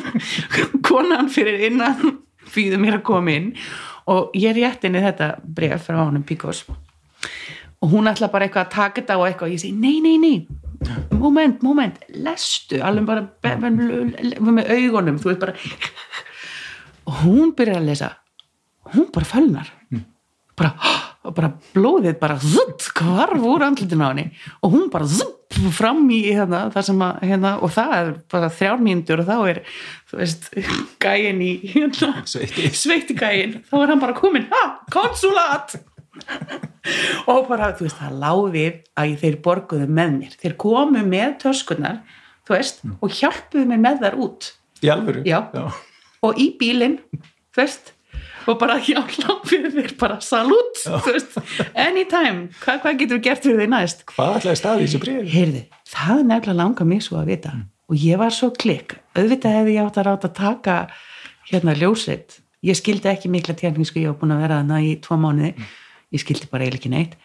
S2: konan fyrir innan býðu mér að koma inn. Og ég rétt inn í þetta bref frá honum Píkos og hún ætla bara eitthvað að taka þetta og eitthvað. Og ég segi nei, nei, nei. Moment, moment, lestu. Alveg bara með augunum. Þú veist bara og hún byrjar að lesa hún bara fölnar mm. bara, bara blóðið bara zutt, hvarf úr andlutin á henni og hún bara zutt fram í hérna, það sem að hérna, og það er bara þrjármíndur og þá er þú veist, gæin í hérna, sveiti gæin þá er hann bara komin, ha, konsulat og bara, þú veist, það láðið að þeir borguðu með mér þeir komu með töskunar þú veist, mm. og hjálpuðu mér með þar út
S1: í alvöru?
S2: Já. Já, og í bílinn, þú veist og bara hjálpa fyrir þér bara salút, Já. þú veist. Anytime, Hva, hvað getur við gert fyrir því næst?
S1: Hvað ætlaði staði þessu bríð?
S2: Heyrði, það nefnilega langar mig svo að vita. Mm. og ég var svo klikk, auðvitað hefði ég átt að ráta að taka hérna ljósveit ég skildi ekki mikla tjerningsku, ég hef búin að vera þarna í tvo mánuði. Mm. Ég skildi bara eiginlega ekki neitt.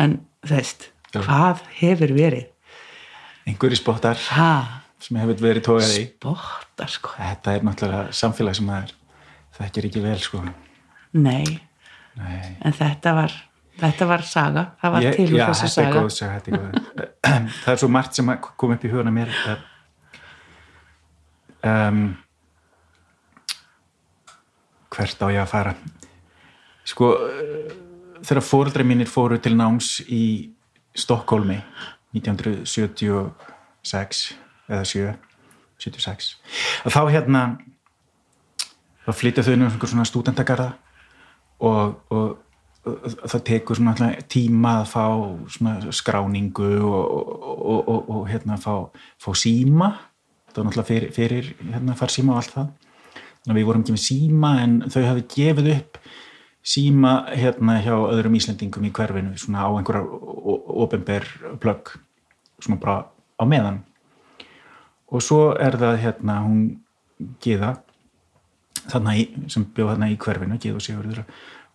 S2: En veist, hvað hefur verið?
S1: Einhverju spottar
S2: ha,
S1: sem hefur verið tókað í.
S2: Spotta, sko.
S1: þetta er náttúrulega samfélag sem maður þekkir ekki vel sko
S2: Nei,
S1: Nei.
S2: en þetta var, þetta var saga. Það var til
S1: já,
S2: þessu
S1: þetta er
S2: saga.
S1: góð saga, þetta er góð það er svo margt sem að kom upp í hugana mér um, hvert á ég að fara sko þegar fóreldrar mínir fóru til náms í Stokkólmi 1976 eða 7 76 að þá hérna þá flytja þau inn einhver svona stúdendagarða og, og, það tekur svona tíma að fá skráningu og, og, og, hérna fá, fá síma. Það var náttúrulega fyrir, fyrir hérna far síma og allt það. Þannig að við vorum ekki með síma en þau hafi gefið upp síma hérna hjá öðrum Íslendingum í hverfinu svona á einhverjar ofinber plögg svona bara á meðan. Og svo er það hérna hún Gíða þarna í, sem bjóð þarna í hverfinu og Sigurður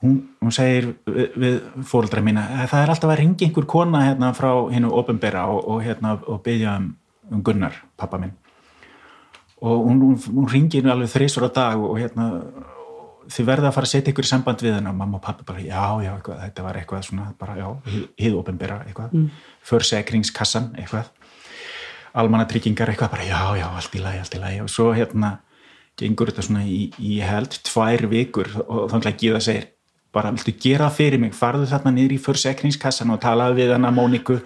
S1: hún, hún segir við, við fóreldra mína "Eh, það er alltaf að ringi einhver kona hérna frá hinnu ofinbera og, og hérna og byggja um, um Gunnar, pappa minn. Og hún, hún, hún ringir alveg þrísvar á dag og hérna þið verða að fara að setja ykkur í samband við hennar og mamma og pappi bara, já, já, eitthvað, þetta var eitthvað svona, bara, já, hið, ofinbera eitthvað, mm. försekringskassan eitthvað, almannatryggingar eitthvað, bara, já, já, allt í lagi, allt í lagi. Og svo hérna gengur þetta svona í, í held tvær vikur og þannig að Gíða segir bara, viltu gera fyrir mig, farðu þarna niður í försekringskassan og talaðu við hana Móniku.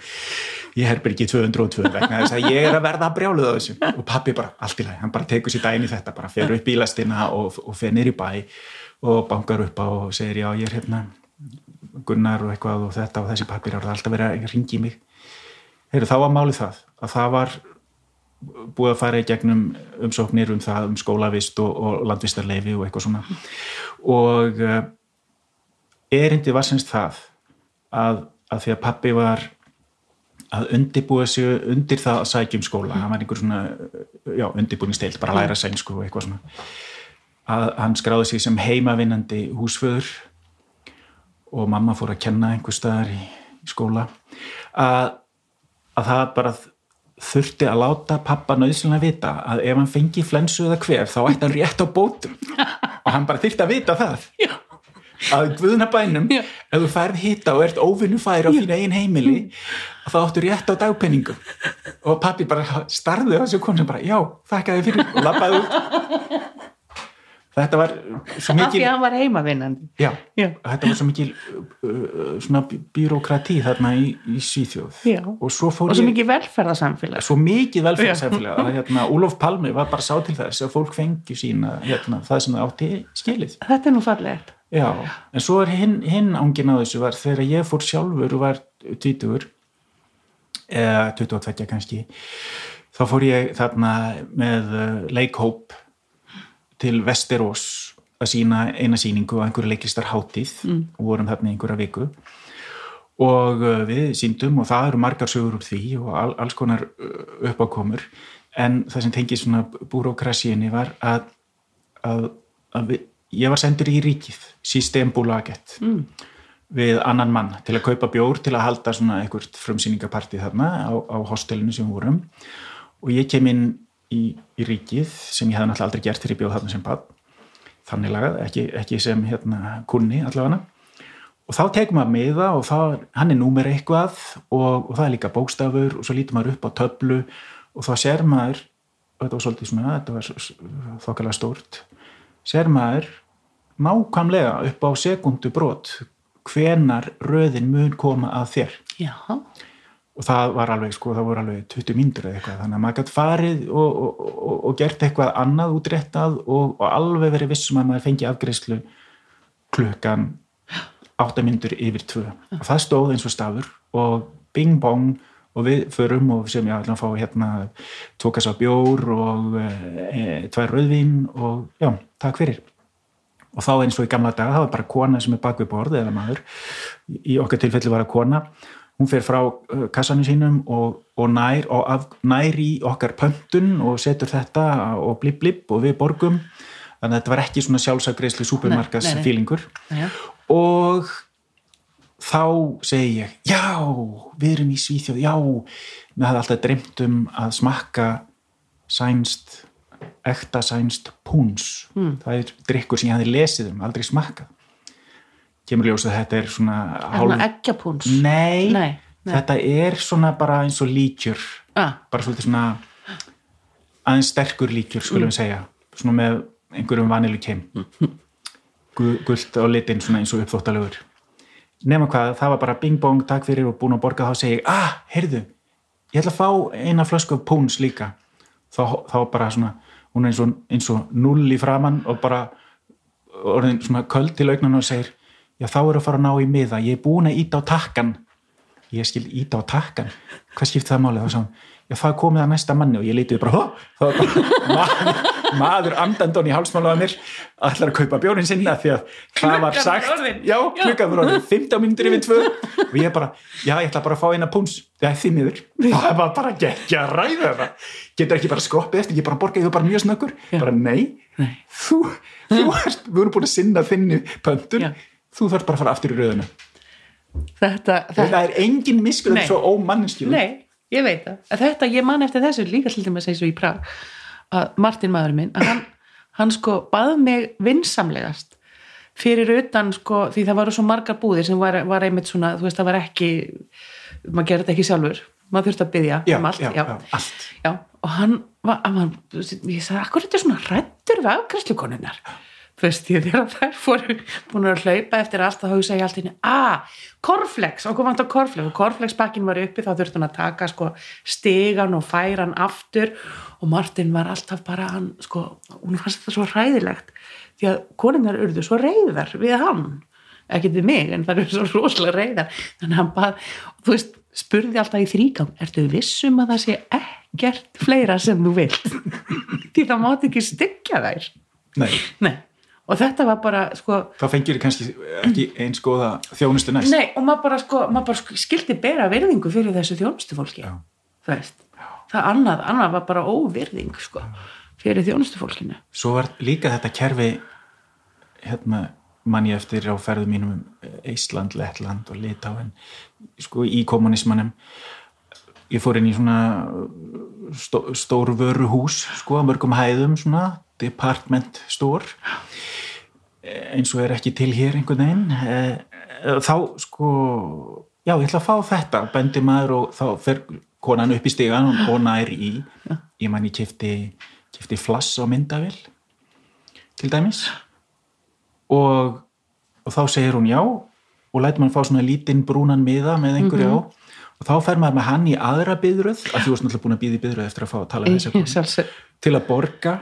S1: Ég herpir ekki 202 vegna þess að ég er að verða að brjáluð á þessu. Og pappi bara, allt í lagi, hann bara tekur sér í þetta bara fer upp bílastina og, og fer niður í bæ og bankar upp á og segir já, ég er hérna Gunnar og eitthvað og þetta og þessi pappir er alltaf verið að ringi mig? Heyru, þá var málið það að það var búið að fara í gegnum umsóknir um það um skólavist og, og landvistarleifi og eitthvað svona. Og uh, erindi var semst það að, að því að pappi var að undirbúa sig undir það að sækja um skóla hann var einhver svona, já, undirbúningsteilt bara læra sænsku og eitthvað svona að hann skráði sig sem heimavinnandi húsföður og mamma fór að kenna einhver staðar í skóla. Að, að það bara þurfti að láta pappa nöðsynlega vita að ef hann fengi flensu eða hver þá ætti hann rétt á bótum. Og hann bara þurfti að vita það.
S2: Já.
S1: að guðnabænum
S2: Já.
S1: ef þú færð hitta og ert óvinnufæri á þínu einn heimili þá áttu rétt á dagpenningum og pappi bara starði á þessu konu sem bara já, þakka þið fyrir og labbaði út þetta var svo
S2: Af því
S1: mikil
S2: að hann var heimavinnandi.
S1: já,
S2: Já.
S1: þetta var svo mikil uh, svona byrokrati þarna í, í Svíþjóð
S2: Já.
S1: og svo fór
S2: Og svo
S1: ég
S2: mikið velferðarsamfélag.
S1: svo mikið velferðsefnilega að hérna, Úlof Palmi var bara sá til þess að fólk fengi sína hérna, það sem það átti skilið
S2: Þetta er nú fallegt.
S1: Já, en svo er hinn, hinn ángin á þessu var þegar ég fór sjálfur og var 20 eða 22 kannski þá fór ég þarna með uh, leikhóp til Vesterós að sína eina síningu á einhverju leiklistar hátíð mm. og vorum þarna í einhverja viku og uh, við síndum og það eru margar sögur úr því og all, alls konar uh, uppákomur en það sem tengið svona búrókrasíinni var að, að, að við, ég var sendur í ríkið Systembolaget mm. við annan mann til að kaupa bjór til að halda svona einhvert frumsýningapartið þarna á, á hostelinu sem vorum og ég kem inn í, í ríkið sem ég hef náttúrulega aldrei gert þegar ég bjóð þarna sem bad þannig lagað, ekki, ekki sem hérna kunni allavega. Og þá tekum maður miða og það, hann er númer eitthvað og, og það er líka bókstafur og svo lítur maður upp á töflu og þá sér maður og þetta var svolítið svona, þetta var þokkalega stórt sér maður nákvæmlega upp á sekundu brot hvenar röðin mun koma að þér.
S2: Já.
S1: Og það var alveg, sko, það voru alveg 20 mínútur eða eitthvað, þannig að maður gætt farið og, og, og, og gert eitthvað annað útréttað og, og alveg verið vissum að maður fengi afgreyslu klukkan 8 mínútur yfir 2 og það stóð eins og stafur og bing bong og við förum og sem ég ætla að fá hérna tókast á bjór og e, tvær rauðvín og já, takk fyrir. Og þá eins og í gamla daga, það var bara kona sem er bak við borð eða maður, í okkar tilfelli var að kona hún fer frá uh, kassanum sínum og, og nær, og af, nær í okkar pöntun og setur þetta og blip blip og við borgum þannig að þetta var ekki svona sjálfsagreislu supermarkas
S2: Nei, nei, nei.
S1: fílingur
S2: Já.
S1: og þá segi ég, já við erum í Svíþjóð, já mér hafði alltaf dreymt um að smakka sænst ekta sænst púns
S2: Hmm.
S1: það er drikkur sem ég hafði lesið um, aldrei smakkað kemur ljós að þetta er svona
S2: Er hann eggjapúns?
S1: nei,
S2: Nei, nei.
S1: þetta er svona bara eins og líkjur.
S2: Ah,
S1: bara svolítið svona aðeins sterkur líkjur skulum við segja. Svona með einhverjum vanilu kem gullt á litin svona eins og uppþóttalegur nema hvað, það var bara bing bong, takk fyrir og búin að borga þá segi ég, ah, heyrðu ég ætla að fá eina flösku af púns líka. Þá, þá bara svona hún er eins og, eins og null í framann og bara orðin svona köld til augnan og segir já þá er að fara að ná í miða, ég er búin að íta á takkan ég skil íta á takkan hvað skipt það málið, já það komið að næsta manni. Og ég lítið bara maður, maður andandón í hálsmálaða mér allar að kaupa bjórin sinna því að það var sagt já, klukkan var orðin, 15 minnir yfir tvö. Og ég bara, já ég ætla bara að fá eina púns það er því miður, það var bara ekki að ræða það, getur ekki bara skoppið eftir, ég bara borgaði þú bara mjög snöggur. Bara nei,
S2: Nei.
S1: þú, þú ert, við erum búin að sinna þinni pöntun. Þú þarf bara að fara aftur í rauðinu
S2: þetta, þetta,
S1: það er engin miskur
S2: Nei.
S1: þetta er svo ómannskjölu
S2: Nei, ég veit það. Að Þetta, ég man eftir þessu líka til dæmis eins og í Prag að Martin maður minn, að hann, hann sko bað mig vinsamlegast fyrir utan sko, því það varu svo margar búðir sem var, var einmitt svona, þú veist, það var ekki maður gerði þetta ekki sjálfur maður þurfti að byggja um allt,
S1: já, já, allt.
S2: Já, og hann var, hann, ég sagði, akkur er þetta svona rættur við afgræslukonunnar þú veist, ég þegar þær fóru búin að hlaupa eftir allt og hugsa ég allt inni, að, korflex kom hann á korflex og korflexpakkin var uppi þá þurfti hann að taka sko stigan og færa hann aftur. Og Martin var alltaf bara hann, sko, hún fannst þetta svo hræðilegt því að konunnar urðu svo reyðar við hann. Ekki við mig, en það eru svo rosalega reyðar þannig að hann bað, þú veist spurði alltaf í þrígang, ertu vissum að það sé ekkert fleira sem þú vilt? Því það mátti ekki styggja þær.
S1: Nei,
S2: nei, og þetta var bara sko,
S1: þá fengir þið kannski ekki eins góða þjónustu næst.
S2: Nei, og maður bara, sko, maður bara skildi bera virðingu fyrir þessu þjónustufólki
S1: Já.
S2: þú veist, það annað, annað var bara óvirðing sko, fyrir þjónustufólkinu.
S1: Svo var líka þetta kerfi hérna mann ég eftir á ferðum mínum um Ísland, Lettland og Litáin sko í kommunismannum ég fór inn í svona stó, stór vöruhús sko á mörgum hæðum svona department store eins og er ekki til hér einhvern veginn Eh, þá sko já ég ætla að fá þetta bendi maður og þá fer konan upp í stigan og nær í ég man ég kefti, kefti flass á myndavill til dæmis. Og, og þá segir hún já og lætur mann fá svona lítinn brúnan miða með einhverju á og þá fer maður með hann í aðra byðröð því þú varst náttúrulega búin að býða í byðröð eftir að fá að tala með þess að
S2: Sjálfsög.
S1: til að borga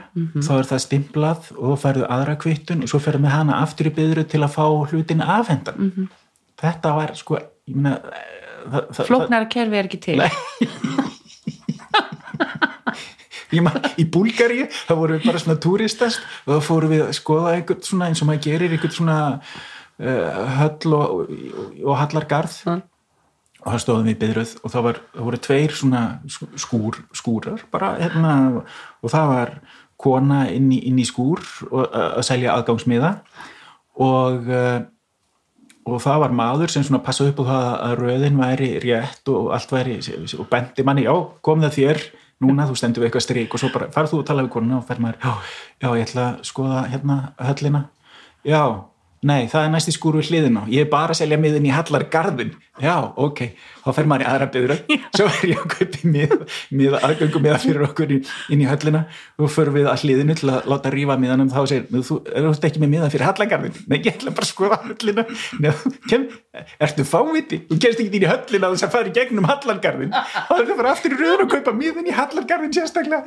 S1: þá er það stimplað og þá færðu aðra kvittun og svo ferðu með hana aftur í byðröð til að fá hlutin afhendan þetta var sko meina, það, það,
S2: flóknara kerfi er ekki til.
S1: Ég man, í Búlgari þá vorum við bara svona túristast og þá fórum við að skoða einhvern svona eins og maður gerir einhvern svona uh, höll og, og, og hallargarð
S2: Mm.
S1: Og það stóðum við byðröð og það, var, það voru tveir svona skúr, skúrar bara hérna og það var kona inn í, inn í skúr og, að selja aðgangsmiða og uh, og það var maður sem svona passaði upp á það að röðin væri rétt og allt væri og bendi manni, já, kom það þér núna, þú stendur við eitthvað strik. Og svo bara farð þú að tala við konuna og fer maður, já, já, ég ætla að skoða hérna höllina. Já, nei, það er næst í skúru hliðina. Ég er bara að selja miðin í hallargarðin já, ok, þá fer maður í aðra byður svo er ég að kaupi mið, mið aðgöngum miða fyrir okkur inn í höllina. Og förum við að hliðinu til að láta rífa miðanum. Þá segir, "Nú, þú ert ekki með miða fyrir hallargarðin nei, ég ætla bara að skoða höllina. Nei, kem, ertu fáviti þú kemst ekki inn í höllina þess að fara í gegnum hallargarðin þá er það bara aftur í röður og kaupa miðin í hallargarðin sérstaklega.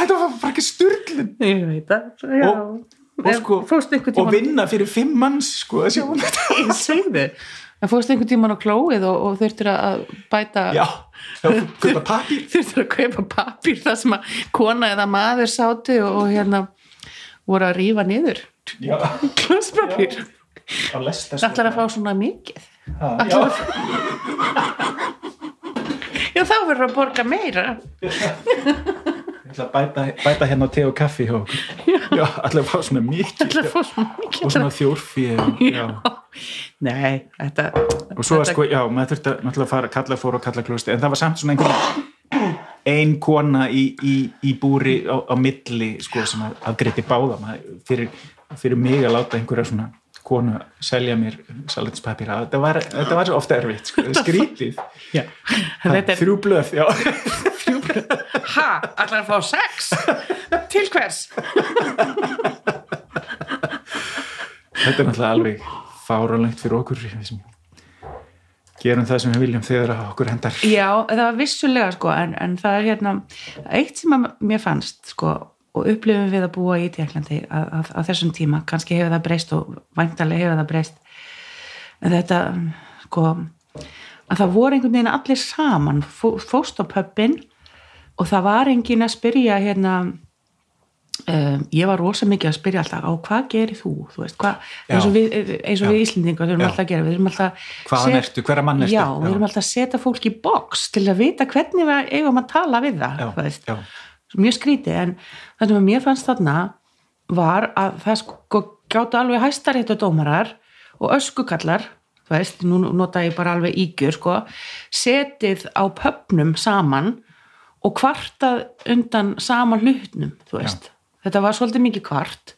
S1: Þetta var og, sko, og vinna fyrir fimm manns sko, að sjá
S2: ég segði en fórstu einhvern tímann á klóið og, og þurftir að bæta
S1: já,
S2: þurftir að kaupa papír það sem að kona eða maður sátu og, og hérna voru að rífa niður. Það ætlar að fá svona mikið.
S1: Já,
S2: já þá verður að borga meira
S1: ætla að bæta, bæta hérna te og kaffi hjá okkur. Já, ætla að fá svona
S2: að mikið.
S1: Og svona þjórfi
S2: nei, þetta
S1: og svo að sko, já, maður þurfti að náttúrulega fara að kalla fór og kalla klústi, en það var samt svona einhvern ein kona í, í, í búri á, á milli sko, sem að afgreiti báða. Maður, fyrir, fyrir mig að láta einhverja svona konu selja mér salatspapir þetta var, var svo ofta erfitt sko, skrítið. Þrjú blöð já.
S2: Ha, allar að fá sex? Til hvers?
S1: Þetta er náttúrulega alveg fáránlegt fyrir okkur gerum það sem við viljum þegar okkur hendar.
S2: Já, það var vissulega sko en, en það er hérna eitt sem að mér fannst sko og upplifum við að búa í Tjekklandi að þessum tíma, kannski hefur það breyst og væntalega hefur það breyst en þetta sko að það voru einhvern veginn allir saman fó, fóst á pöppin og það var engin að spyrja hérna um, ég var rosa mikið að spyrja alltaf á hvað gerir þú, þú veist, hvað eins og
S1: Já.
S2: við, eins og
S1: Já.
S2: við Íslendingar
S1: Já.
S2: alltaf að gera, við erum alltaf
S1: Hvaðan ertu, ertu?
S2: já, við erum alltaf að setja fólk í box til að vita hvernig við eigum að tala við það
S1: já,
S2: þú veist
S1: já,
S2: mjög skrítið en það sem mér fannst þarna var að það sko gáttu alveg hæstaréttu dómarar og öskukallar þú veist, nú nota ég bara alveg ígjur sko, setið á pöpnum saman og kvartað undan sama hlutnum þú veist, þetta var svolítið mikið kvart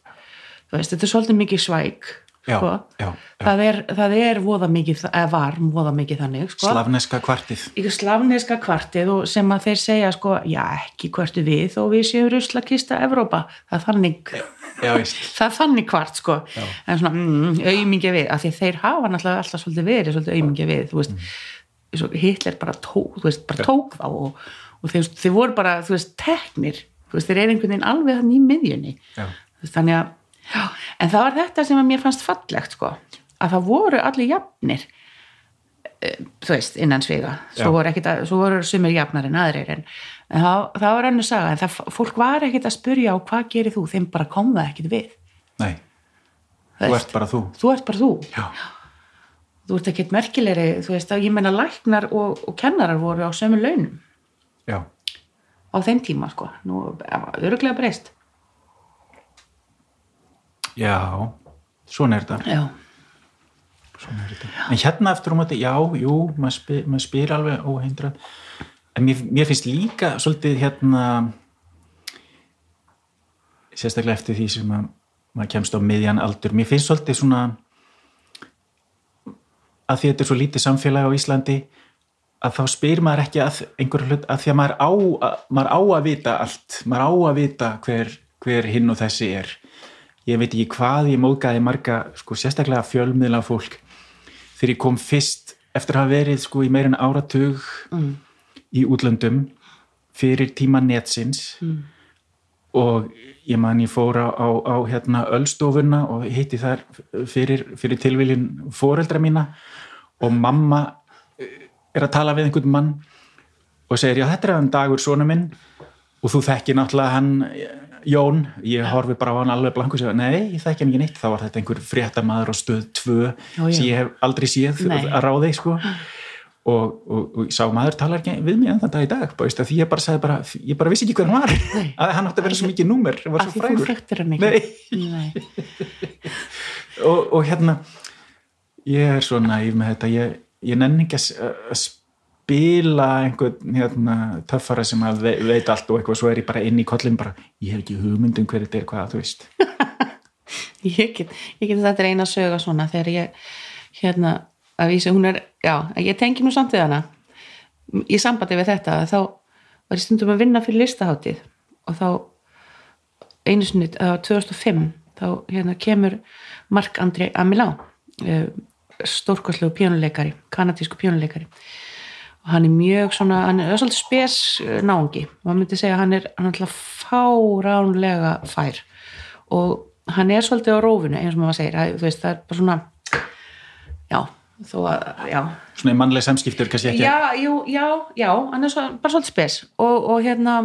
S2: þú veist, þetta er svolítið mikið svæk
S1: Já,
S2: sko.
S1: já, já.
S2: Það, er, það er voða mikið, eða var voða mikið þannig sko.
S1: Slavneska kvartið.
S2: Ykkur slavneska kvartið og sem að þeir segja sko, já ekki hvertu við og við séum ruslakista Evrópa, það er þannig.
S1: Já,
S2: það er þannig kvart sko. En svona mm, auðmingja við, af því þeir hafa náttúrulega alltaf svolítið verið, svolítið auðmingja við þú veist, mm. Hitler bara tók veist, bara tók þá og, og þeir, þeir voru bara, þú veist, teknir. Þú veist, þeir eru einhvern veginn alveg þannig í miðjunni.
S1: Já.
S2: Þannig að já, en það var þetta sem að mér fannst fallegt sko, að það voru allir jafnir eh, þú veist, innan sviga.
S1: Já.
S2: svo voru, að, svo voru sumir jafnar en aðrir en, það, það var önnu saga. En það, fólk var ekkit að spurja á hvað gerir þú? Þeim bara kom það ekkit við.
S1: Nei,
S2: Þú
S1: ert bara þú.
S2: þú ert bara þú,
S1: já,
S2: þú ert ekkit merkilegri þú veist, að ég meina læknar og, og kennarar voru á sömu launum
S1: já,
S2: á þeim tíma sko, nú öruglega breyst.
S1: Já. Svona er þetta.
S2: Já,
S1: er þetta. En hérna eftir um þetta, já, jú, maður spyr, maður spyr alveg óhindrað. En mér, mér finnst líka svolítið hérna, sérstaklega eftir því sem að, maður kemst á miðjan aldur, mér finnst svolítið svona, að því þetta er svo lítið samfélag á Íslandi, að þá spyr maður ekki að einhverju hlut, að því að maður á, að, maður á að vita allt, maður á að vita hver, hver hinn og þessi er. Ég veit ekki hvað ég móðgæði marga, sko, sérstaklega fjölmiðla fólk þegar ég kom fyrst eftir að hafa verið sko í meirin áratug mm. í útlöndum fyrir tíma netsins mm. og ég man ég fór á, á, hérna Ölstofuna og hitti þar fyrir, fyrir tilviljun foreldra mína og mamma er að tala við einhvern mann og segir já þetta er hann dagur svona minn og þú þekkir náttúrulega hann Jón, ég horfi bara á hann alveg blanku og segja, nei, ég þekki hann ekki neitt þá var þetta einhver fréttamaður á stöð 2
S2: Já, já.
S1: sem ég hef aldrei séð
S2: Nei.
S1: að ráði sko. og, og, og sá maður talar ekki við mig enn þann dag í dag bara, því ég bara bara, ég bara vissi ekki hver hann var að hann átti að vera svo mikið númer svo
S2: því þú
S1: frægur
S2: þekktir hann ekki
S1: Nei.
S2: Nei.
S1: og, og hérna ég er svo næf með þetta ég, ég nenni ekki að spila einhvern hérna, töffara sem að ve veit allt og eitthvað svo er ég bara inn í kollin bara, ég hef ekki hugmynd um hver þetta er hvað þú veist.
S2: Ég get, ég get þetta reyna að söga svona þegar ég hérna að vísa hún er, já, ég tengi nú samt við hana. Í sambandi við þetta þá var ég stundum að vinna fyrir listaháttið og þá einu sinni, á 2005 þá hérna kemur Mark André Amilá stórkostlegu pjónuleikari, kanadísku pjónuleikari og hann er mjög svona, hann er svolítið spes eh, náungi. Og hann myndi segja hann er hann er alltaf fáránlega fær. Og hann er svolítið á rófinu eins og maður segir, að, þú veist, það er bara svona já, þó að já,
S1: svona í mannleg samskiptur kannski ekki
S2: já, jú, já, já hann er svo, bara svolítið spes. Og, og hérna,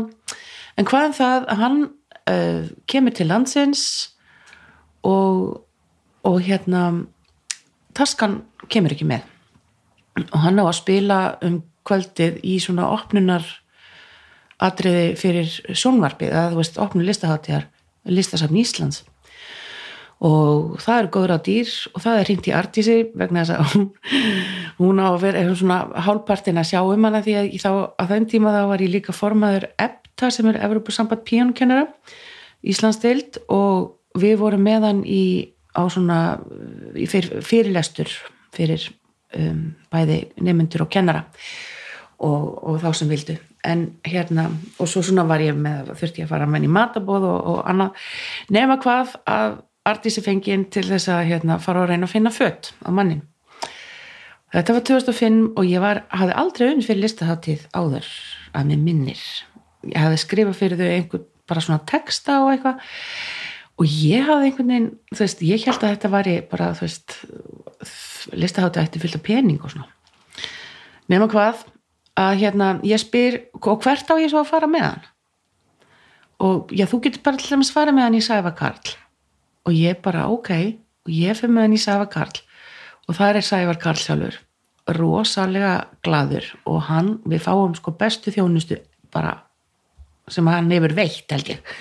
S2: en hvað er það að hann uh, kemur til landsins og og hérna taskan kemur ekki með. Og hann á að spila um kvöldið í svona opnunar atriði fyrir sjónvarpið að þú veist, opnu listaháttíðar listasafn Íslands. Og það eru góður á dýr og það er hringt í Artísi vegna þess að hún, hún á að vera eitthvað svona hálfpartin að sjá um hana því að þá, á þeim tíma þá var ég líka formaður EPTA sem er Evropasamband píjónkennara Íslandsdeild og við vorum með hann í á svona fyrirlestur fyrir um, bæði nefnendur og kennara og, og þá sem vildu. En hérna, og svo svona var ég með þurfti ég að fara með hann í matabóð og, og annað, nema hvað að Artísi fengið til þess að hérna, fara að reyna að finna fött á mannin þetta var 2005 og ég var, hafði aldrei unn fyrir listaháttíð áður að mér minnir. Ég hafði skrifað fyrir þau einhvern bara svona texta og eitthvað og ég hafði einhvern veginn, þú veist, ég held að þetta væri bara, þú veist listaháttíð ætti fyllt af pening og svona. Nema hvað að hérna, ég spyr og hvert á ég svo að fara með hann? Og já, þú getur bara til dæmis fara með hann í Sæfa Karl. Og ég bara, ok og ég fyrir með hann í Sæfa Karl. Og það er Sævar Karl sjálfur rosalega gladur og hann, við fáum sko bestu þjónustu bara sem hann hefur veitt held ég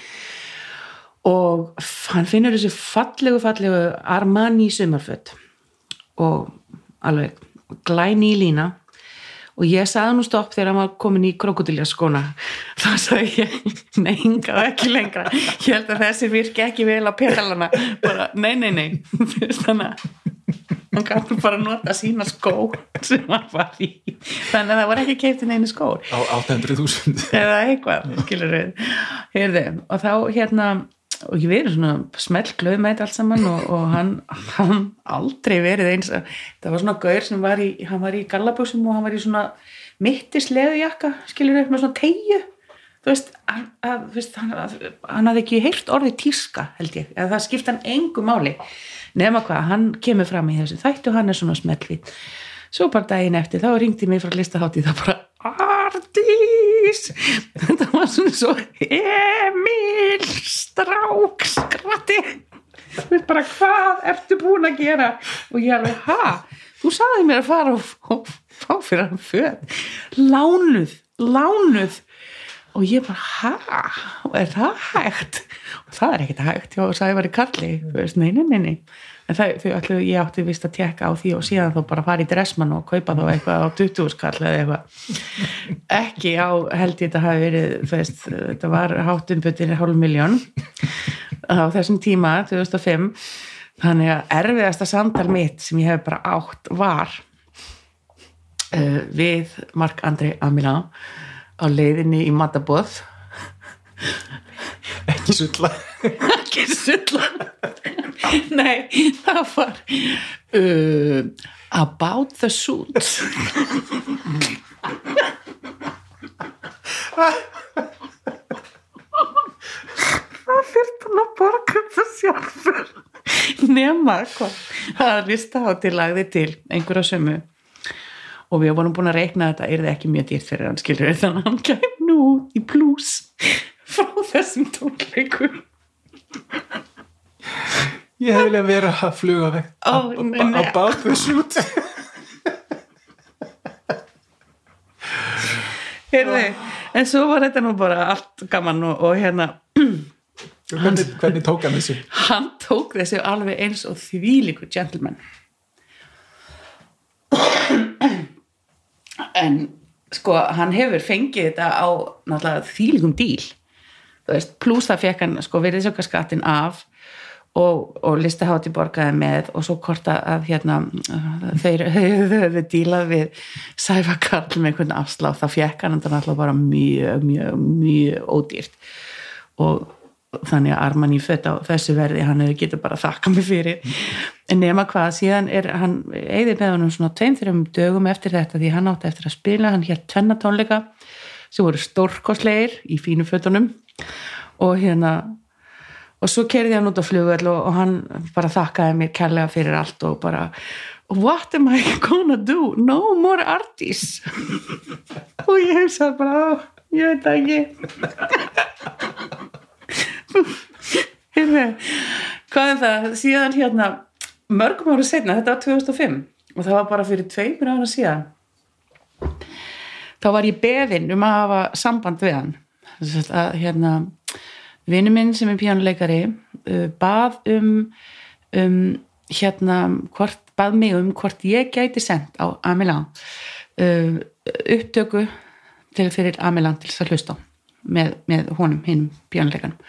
S2: og hann finnur þessu fallegu fallegu Armani sumarfött og alveg glæni í lína. Og ég sagði nú stopp þegar hann var komin í krokodiljaskona. Þá sagði ég, nei, hingað ekki lengra. Ég held að þessi virki ekki vel á pedalana. Bara, nei, nei, nei. Þannig að hann kannu bara nota sína skó sem hann var í. Þannig að það var ekki keiptin einu skór
S1: á 800.000
S2: eða eitthvað, skilur við Heyrði, og þá hérna og ég verið svona smelt glöðmætt allt saman og, og hann, hann aldrei verið eins. Það var svona gaur sem var í hann var í gallabúsum og hann var í svona mittis leðujakka, skilur við með svona tegju þú veist, hann, að, veist hann, að, hann hafði ekki heyrt orðið tíska held ég, eða það skipta hann engu máli. Nema hvað, hann kemur fram í þessu þættu hann er svona smeltvít svo bara daginn eftir, þá ringdi mér frá listahátti það bara, Ardís þetta var svona svo Emil þú veist bara, hvað ertu búin að gera? Og ég alveg, ha? Þú saði mér að fara og, og fá fyrir hann föð lánuð, lánuð. Og ég bara, ha, er það hægt? Og það er ekkert hægt já, og það var í kalli, þú veist, en það, þau ætlu, ég átti vist að tekka á því og síðan þá bara fara í dressmann og kaupa þá eitthvað á 20 skall eða eitthvað. Ekki á, held ég þetta hafi verið, þú veist, þetta var háttunböttir hálf miljón á þessum tíma, 2005 þannig að erfiðasta samtal mitt sem ég hef bara átt var uh, við Mark Andri Amila á leiðinni í Matabóð
S1: ekki sulla.
S2: Ekki sulla. Nei, það var uh, About the Suit. Það fyrst hann að borga það sjálfur. Nema hvað það er lista á til lagði til einhverja sömu. Og við vorum búin að reikna að þetta er það ekki mjög dýrt fyrir hann skilur þannig að hann kæm nú í pluss frá þessum tónleikum.
S1: Ég hef viljað vera að fluga
S2: nei, nei.
S1: about the shoot
S2: Heyrði, en svo var þetta nú bara allt gaman og, og hérna
S1: hvernig, hvernig tók hann þessu?
S2: hann tók þessu alveg eins og þvílíku gentleman. En sko hann hefur fengið þetta á náttúrulega þvílíkum díl pluss það fekk hann sko virðisaukaskattin af og, og listahátti borgaði með og svo hvort að, hérna þeir höfðu dílað við Sæfa Karl með einhvern afsláð þá fekk hann þetta náttúrulega bara mjög, mjög, mjög ódýrt. Og þannig að Arman í fött á þessu verði hann hefur getur bara þakka mig fyrir. En nema hvað, síðan er hann eigði með honum svona tveim þrjum dögum eftir þetta því hann átti eftir að spila hann hér tvennatónleika sem voru stórkosleir í fínu fötunum. Og hérna og svo kerði hann út á flugvöld og, og hann bara þakkaði mér kærlega fyrir allt og bara what am I gonna do? No more artists og ég hef sagt bara "Ó, ég veit ekki. Heyrðu, hvað er það? Síðan hérna mörgum ára setna, þetta var 2005 og það var bara fyrir tveimur ára síðan þá var ég beðinn um að hafa samband við hann. Þess að hérna vinnu minn sem er pjánuleikari uh, bað um, um hérna hvort bað mig um hvort ég gæti sendt á Amilan uh, upptöku til fyrir Amilan til þess að hlusta með, með honum, hinn pjónuleikanum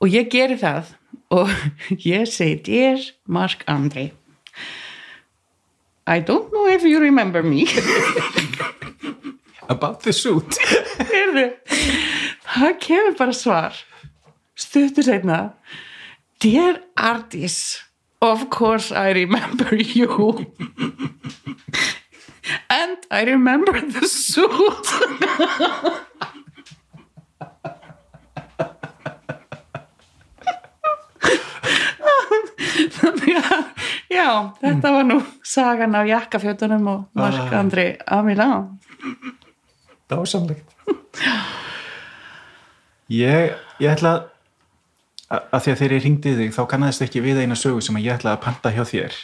S2: og ég geri það og ég segi Dear Mark Andrei I don't know if you remember me
S1: About the suit.
S2: Það kemur bara svar. Stuttur seinna Dear Ardis Of course I remember you. And I remember the suit. Þannig að já, þetta var nú sagan af jakkafjötunum og Mark. Andri Amilán
S1: Dásamlegt. Ég, ég ætla að að því að þegar ég ringdi þig þá kannaðist ekki við eina sögu sem ég ætla að panta hjá þér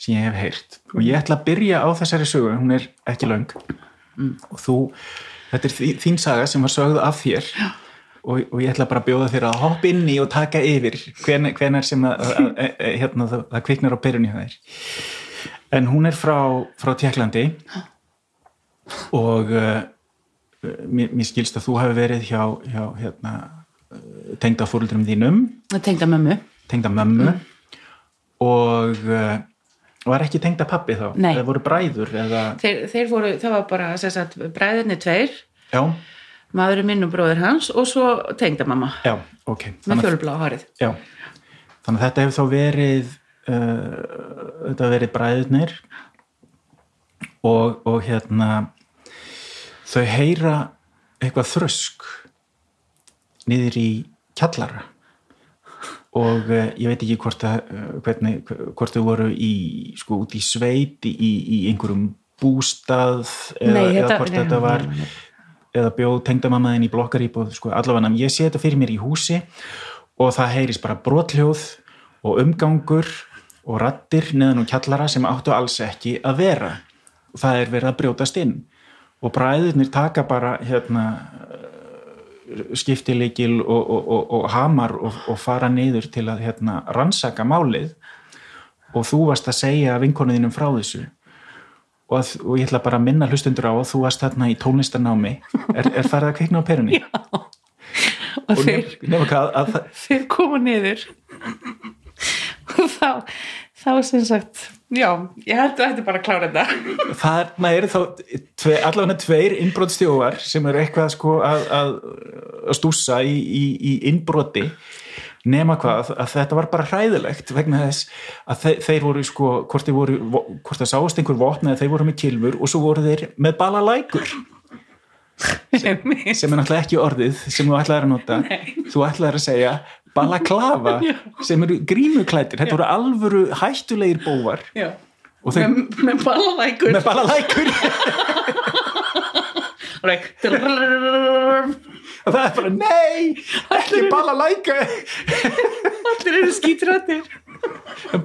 S1: sem ég hef heyrt. Og ég ætla að byrja á þessari sögu hún er ekki löng. Og þú, þetta er þí- þín saga sem var sögð af þér. Og, og ég ætla bara að bjóða þér að hoppa inn í og taka yfir hven, hvenar sem að, að, að, hérna, það, það kviknar á byrjunni hjá þér. En hún er frá, frá Tjekklandi og uh, mér, mér skilst að þú hafi verið hjá, hjá hérna, tengda fóröldrum þínum.
S2: Tengda mömmu.
S1: Tengda mömmu. Og uh, var ekki tengda pappi þá?
S2: Nei.
S1: það voru bræður eða,
S2: þeir, þeir voru, það var bara sagt, bræðinni tveir.
S1: Já,
S2: maðurinn minn og bróðir hans og svo tengdamamma
S1: já, ok.
S2: Með fjölblá hárið.
S1: Já, þannig að þetta hefur þá verið uh, þetta hefur verið bræðurnir og, og hérna þau heyra eitthvað þrösk niður í kjallara. Og uh, ég veit ekki hvort að uh, hvernig, hvort þau voru í sko út í sveit í, í einhverjum bústað eða,
S2: Nei,
S1: eða
S2: þetta-
S1: hvort þetta var eða bjóð tengdamammaðin í blokkaríbúð sko allavega, ég sé þetta fyrir mér í húsi og það heyrist bara brotljóð og umgangur og rattir neðan og kjallara sem áttu alls ekki að vera. Það er verið að brjótast inn og bræðurnir taka bara hérna skiptileikil og, og, og, og hamar og, og fara niður til að hérna, rannsaka málið. Og þú varst að segja vinkonuðinum frá þessu. Og, ég ætla bara að minna hlustundur á að þú varst þarna í tónlistarnámi. Er, er farið að kvikna á perunni?
S2: og
S1: og
S2: þeir,
S1: nef, nefnum hvað að, að,
S2: þeir koma niður. Og þá þá sem sagt, já ég held að þetta bara að klára þetta.
S1: Þarna eru þá tve, allavega tveir innbrotstjóðar sem eru eitthvað sko að, að, að stúsa í, í, í innbroti. Nema hvað að þetta var bara hræðilegt vegna þess að þeir, þeir voru sko hvort, þeir voru, hvort það sáast einhver vopn eða þeir voru með kilfur og svo voru þeir með balalækur. Sem er náttúrulega ekki orðið sem þú ætlaðir að nota.
S2: Nei.
S1: þú ætlaðir að segja balaklafa sem eru grímuklættir þetta voru alvöru hættulegir bóvar þeir
S2: með, með ballalækur.
S1: Með balalækur og það er bara nei, ekki balalæka
S2: allir eru skítrættir.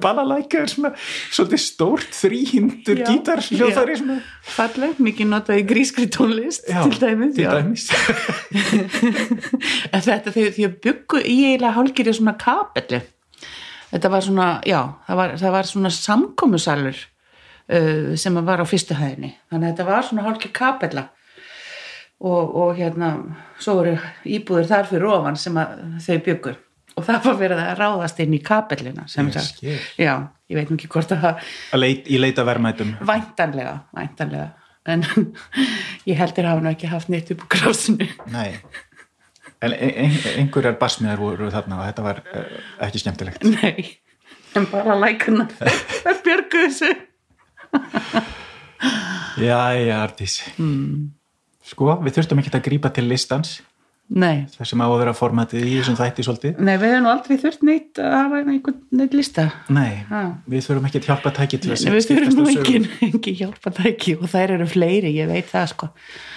S1: Balalæka er svona svolítið stórt þrýhindur
S2: Já.
S1: gítar hljóðfæri
S2: Já.
S1: svona.
S2: Falleg, mikið notað í grískri tónlist
S1: Já,
S2: til dæmis,
S1: til dæmis.
S2: þetta þegar því að byggu í eiginlega hálgir svona kapelli. Þetta var svona, já, það var, það var svona samkomusalur uh, sem var á fyrstu hæðinni. Þannig að þetta var svona hálgir kapella og, og hérna svo voru íbúður þar fyrir ofan sem að þau byggu og það var verið að ráðast inn í kapellina sem
S1: Ég
S2: sagt,
S1: skil.
S2: já, ég veit ekki hvort að
S1: Að leit, í leita verðmætum.
S2: Væntanlega, væntanlega. En ég heldur hafa nú ekki haft neitt upp úr krásinu.
S1: Nei. En ein, ein, einhverjar basmiðar voru þarna og þetta var uh, ekki skemmtilegt.
S2: Nei, en bara lækuna það björgu þessu
S1: Jæja, Artís mm. Sko, við þurftum ekki að grípa til listans.
S2: Nei,
S1: þar sem á að vera formatið í þessum þætti svolítið.
S2: Nei, við hefum aldrei þurft neitt að hafa neitt lista.
S1: Nei,
S2: Ha.
S1: við þurfum ekki að hjálpa tæki til að
S2: Nei, Við þurfum nú
S1: á sögum.
S2: engin, engin hjálpatæki og þær eru fleiri, ég veit það sko.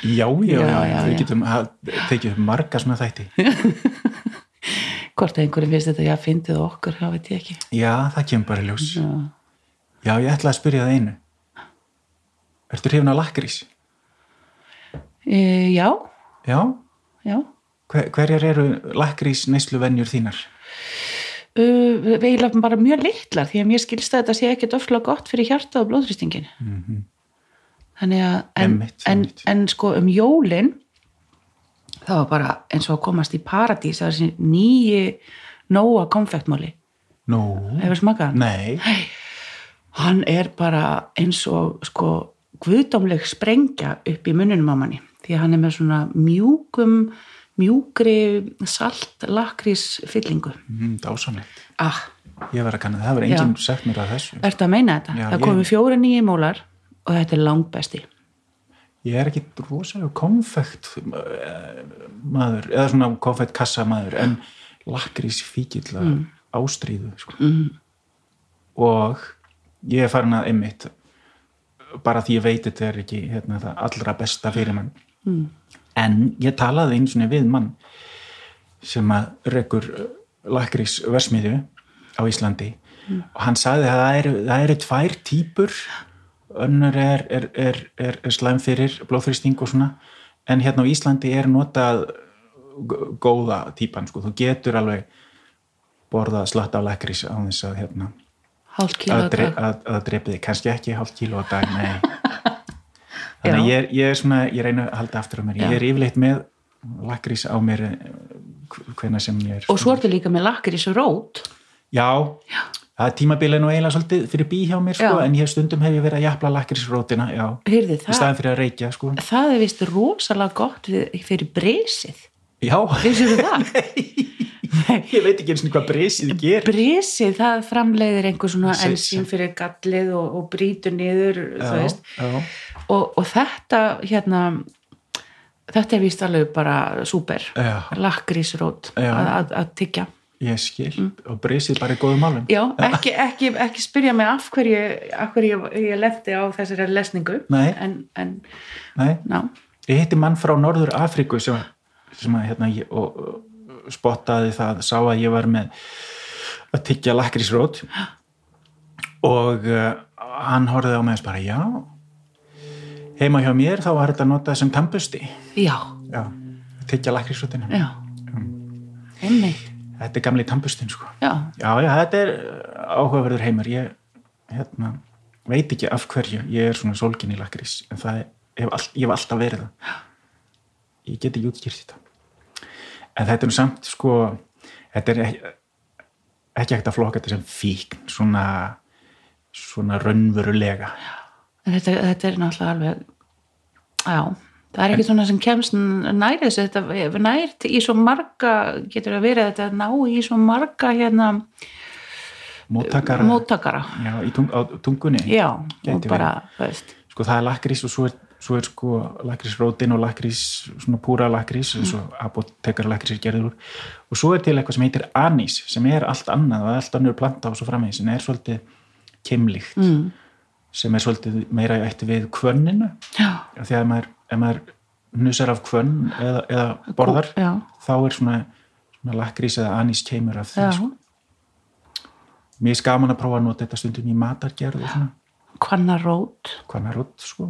S1: Já, já,
S2: Já,
S1: já, við
S2: já.
S1: getum að, tekið upp marga svona þætti.
S2: Hvort að einhverjum finnst þetta, já, fyndið okkur, það veit ég ekki.
S1: Já, það kemur bara ljós.
S2: Já,
S1: Já, ég ætla að spyrja það einu. Ertu hrifin að lakrís?
S2: E, já,
S1: Já,
S2: já.
S1: Hver, hverjar eru lakrís neyslu venjur þínar?
S2: uh, eiginlega bara mjög litlar því að mér skilst að þetta sé ekkert ofslega gott fyrir hjarta og blóðrýstingin þannig að en,
S1: Einmitt,
S2: en,
S1: einmitt.
S2: en sko um jólin það var bara eins og að komast í paradís það er þessi nýji nóa konfektmáli
S1: Nú,
S2: hefur smakað
S1: nei,
S2: hann er bara eins og sko guðdómleg sprengja upp í mununum á manni því að hann er með svona mjúkum mjúkri salt lakrís fyllingu
S1: mm, dásamlegt.
S2: ah,
S1: Ég verð að kanna það, það verður enginn sagt mér að þessu.
S2: ertu að meina þetta?
S1: Já,
S2: það
S1: ég-
S2: komi fjóri nýji mólar og þetta er langbesti
S1: Ég er ekki rosalega konfekt eh, maður, eða svona konfekt kassa maður, en lakrís fíkill að ástríðu, sko.
S2: mm.
S1: Og ég er farin að einmitt, bara því ég veit þetta er ekki hérna, allra besta fyrir mann.
S2: Mm.
S1: En ég talaði einu svona við mann sem að rekur lakrís versmiðu á Íslandi. Og hann sagði að það eru, það eru tvær típur önnur er, er, er, er, er slæm fyrir blóðþrýsting og svona. En hérna á Íslandi er notað góða típan sko, þú getur alveg borðað slatt af lakrís á þess að hérna
S2: hálf
S1: að, að, að drepa þig, kannski ekki hálft kíló á dag, nei. Þannig ég, er- ég er svona, ég reyna að halda aftur á mér, ég
S2: Já.
S1: er yfirleitt með lakrís á mér hvena sem ég er
S2: og svo ertu líka með lakrís og rót.
S1: Já, það er tímabilið nú eiginlega svolítið fyrir bí hjá mér, sko,
S2: Já.
S1: en ég stundum hef ég verið að jafla lakrísrótina, já, í
S2: það,
S1: staðin fyrir að reykja, sko.
S2: það er vist rosalega gott fyrir brísið
S1: já,
S2: Vissir það?
S1: ég veit ekki eins og hvað breysið gerir.
S2: Brísið, það framleiðir einhver svona ensím fyrir gallið og, og brýtur niður, þú
S1: já,
S2: veist.
S1: já,
S2: Og, og þetta, hérna, þetta er vist alveg bara súper. Lakrísrót að, að, tyggja.
S1: ég skil og breysið bara í góðum málum
S2: Já, ekki, ekki, ekki spyrja mig af hverju, af hverju ég, ég lefti á þessari lesningu.
S1: Nei.
S2: En, en,
S1: nei, ég hitti mann frá Norður Afríku sem, sem að hérna ég, og, og spottaði það, sá að ég var með að tyggja lakrísrót og uh, hann horfði á mig og bara, já heima hjá mér þá var þetta notað sem tampusti
S2: já,
S1: já, tyggja lakrísrótina
S2: já. Einmitt,
S1: þetta er gamli tampustin sko.
S2: Já.
S1: já, já, þetta er uh, áhugaverður heimur. Ég hérna, veit ekki af hverju ég er svona sólgin í lakrís en það hef, all, ég hef alltaf verið það. Ég get ekki útskýrt þetta. En þetta er nú samt sko þetta er ekki, ekki ekkert að flokka þetta sem fíkn svona svona raunverulega.
S2: En þetta, þetta er náttúrulega alveg, já, það er ekki svona sem kemst nær þessu, þetta nær í svo marga, getur að vera þetta ná í svo marga hérna
S1: móttakara.
S2: móttakara.
S1: já, tung, á tungunni
S2: Já, bara,
S1: sko það er lakrís og svo er, svo er sko lakrísrótin og lakrís svona púra lakrís eins og apotekar lakrís er gerður og svo er til eitthvað sem heitir anís sem er allt annað og allt annur planta og svo framvegis en er svolítið keimlíkt. Mm. Sem er svolítið meira í ætti við kvönninu.
S2: Já,
S1: af því að ef maður, ef maður nusar af kvönn eða, eða borðar
S2: já.
S1: þá er svona, svona lakrís eða anís keimur af því
S2: já,
S1: sko. mér er skaman að prófa að nota þetta stundum í matargerð
S2: kvannarót
S1: kvannarótt sko.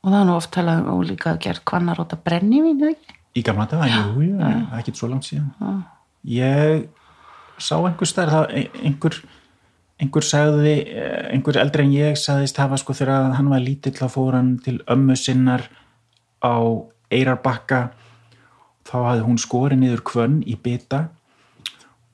S2: Og það er nú oft talað um og líka gert kvannarót að brenni mín?
S1: Í gamla dag, jú, ekki svo langt síðan. Ég sá einhver stær, það einhver, einhver sagði, eh, einhver eldri en ég sagðist hafa sko þegar hann var lítill þá fór hann til ömmu sinnar á Eirarbakka þá hafði hún skorið niður kvönn í bita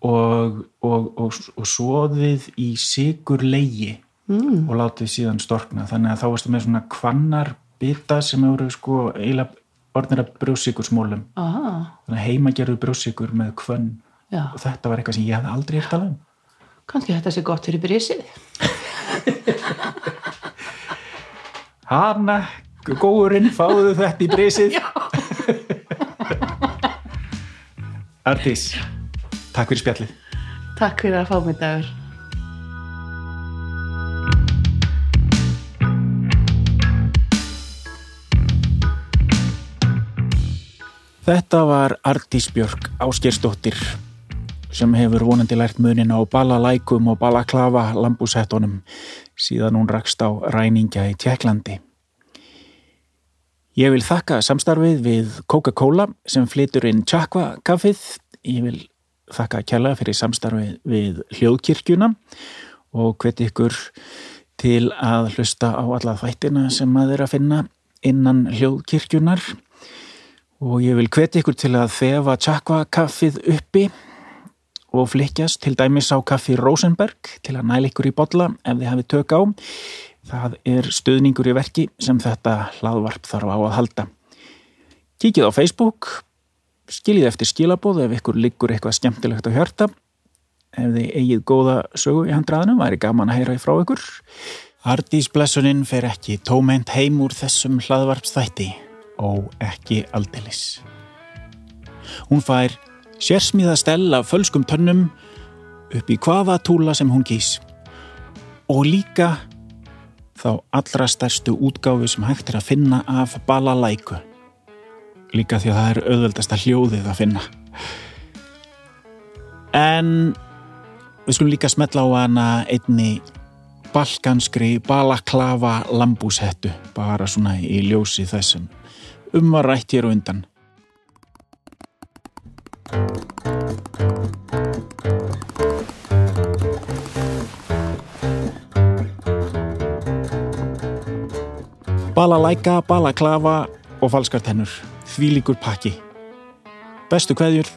S1: og, og, og, og svoðið í sigur leigi mm. og látið síðan storkna. Þannig að þá varstu með svona kvannar bita sem eru sko eiginlega orðnir að brjósikur smólum
S2: Ah,
S1: þannig að heima gerðu brjósikur með kvönn
S2: já,
S1: og þetta var eitthvað sem ég hafði aldrei eftir talað um
S2: kannski þetta sé gott fyrir brísið.
S1: Hanna, góðurinn, fáðu þetta í brísið Artís Takk fyrir spjallið
S2: Takk fyrir að fá mig dagur.
S1: Þetta var Artís Björk Ásgersdóttir sem hefur vonandi lært munin á balalækum og balaklafa lambúsettunum síðan hún rakst á ræningja í Tjekklandi. Ég vil þakka samstarfið við Coca-Cola sem flytur inn Chakva kaffið. Ég vil þakka kjærlega fyrir samstarfi við hljóðkirkjuna og hveti ykkur til að hlusta á alla þættina sem maður er að finna innan hljóðkirkjunar og ég vil hveti ykkur til að þefa tjakva kaffið uppi og flikjast til dæmis á kaffi Rosenberg til að næla ykkur í botla ef þið hafið tök á. Það er stöðningur í verki sem þetta hlaðvarp þarf á að halda. Kíkið á Facebook, skiljið eftir skilabóð ef ykkur liggur eitthvað skemmtilegt að hjörta. Ef þið eigið góða sögu í handraðinu, væri gaman að heyra í frá ykkur. Ardís blessuninn fer ekki tómeint heim úr þessum hlaðvarpstætti og ekki aldilis. Hún fær sérsmíða stell af fölskum tönnum upp í hvaða túla sem hún kýs. Og líka þá allra stærstu útgáfi sem hægt er að finna af balalæku líka því að það er auðveldasta hljóðið að finna. En við skulum líka smetla á hana einni balkanskri balaklafa lambúshettu bara svona í ljósi þessum umvarætt hér og undan Balalæka, balaklafa og falskartennur. Því líkur pakki. Bestu kveðjur.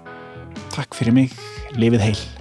S1: Takk fyrir mig. Lifið heil.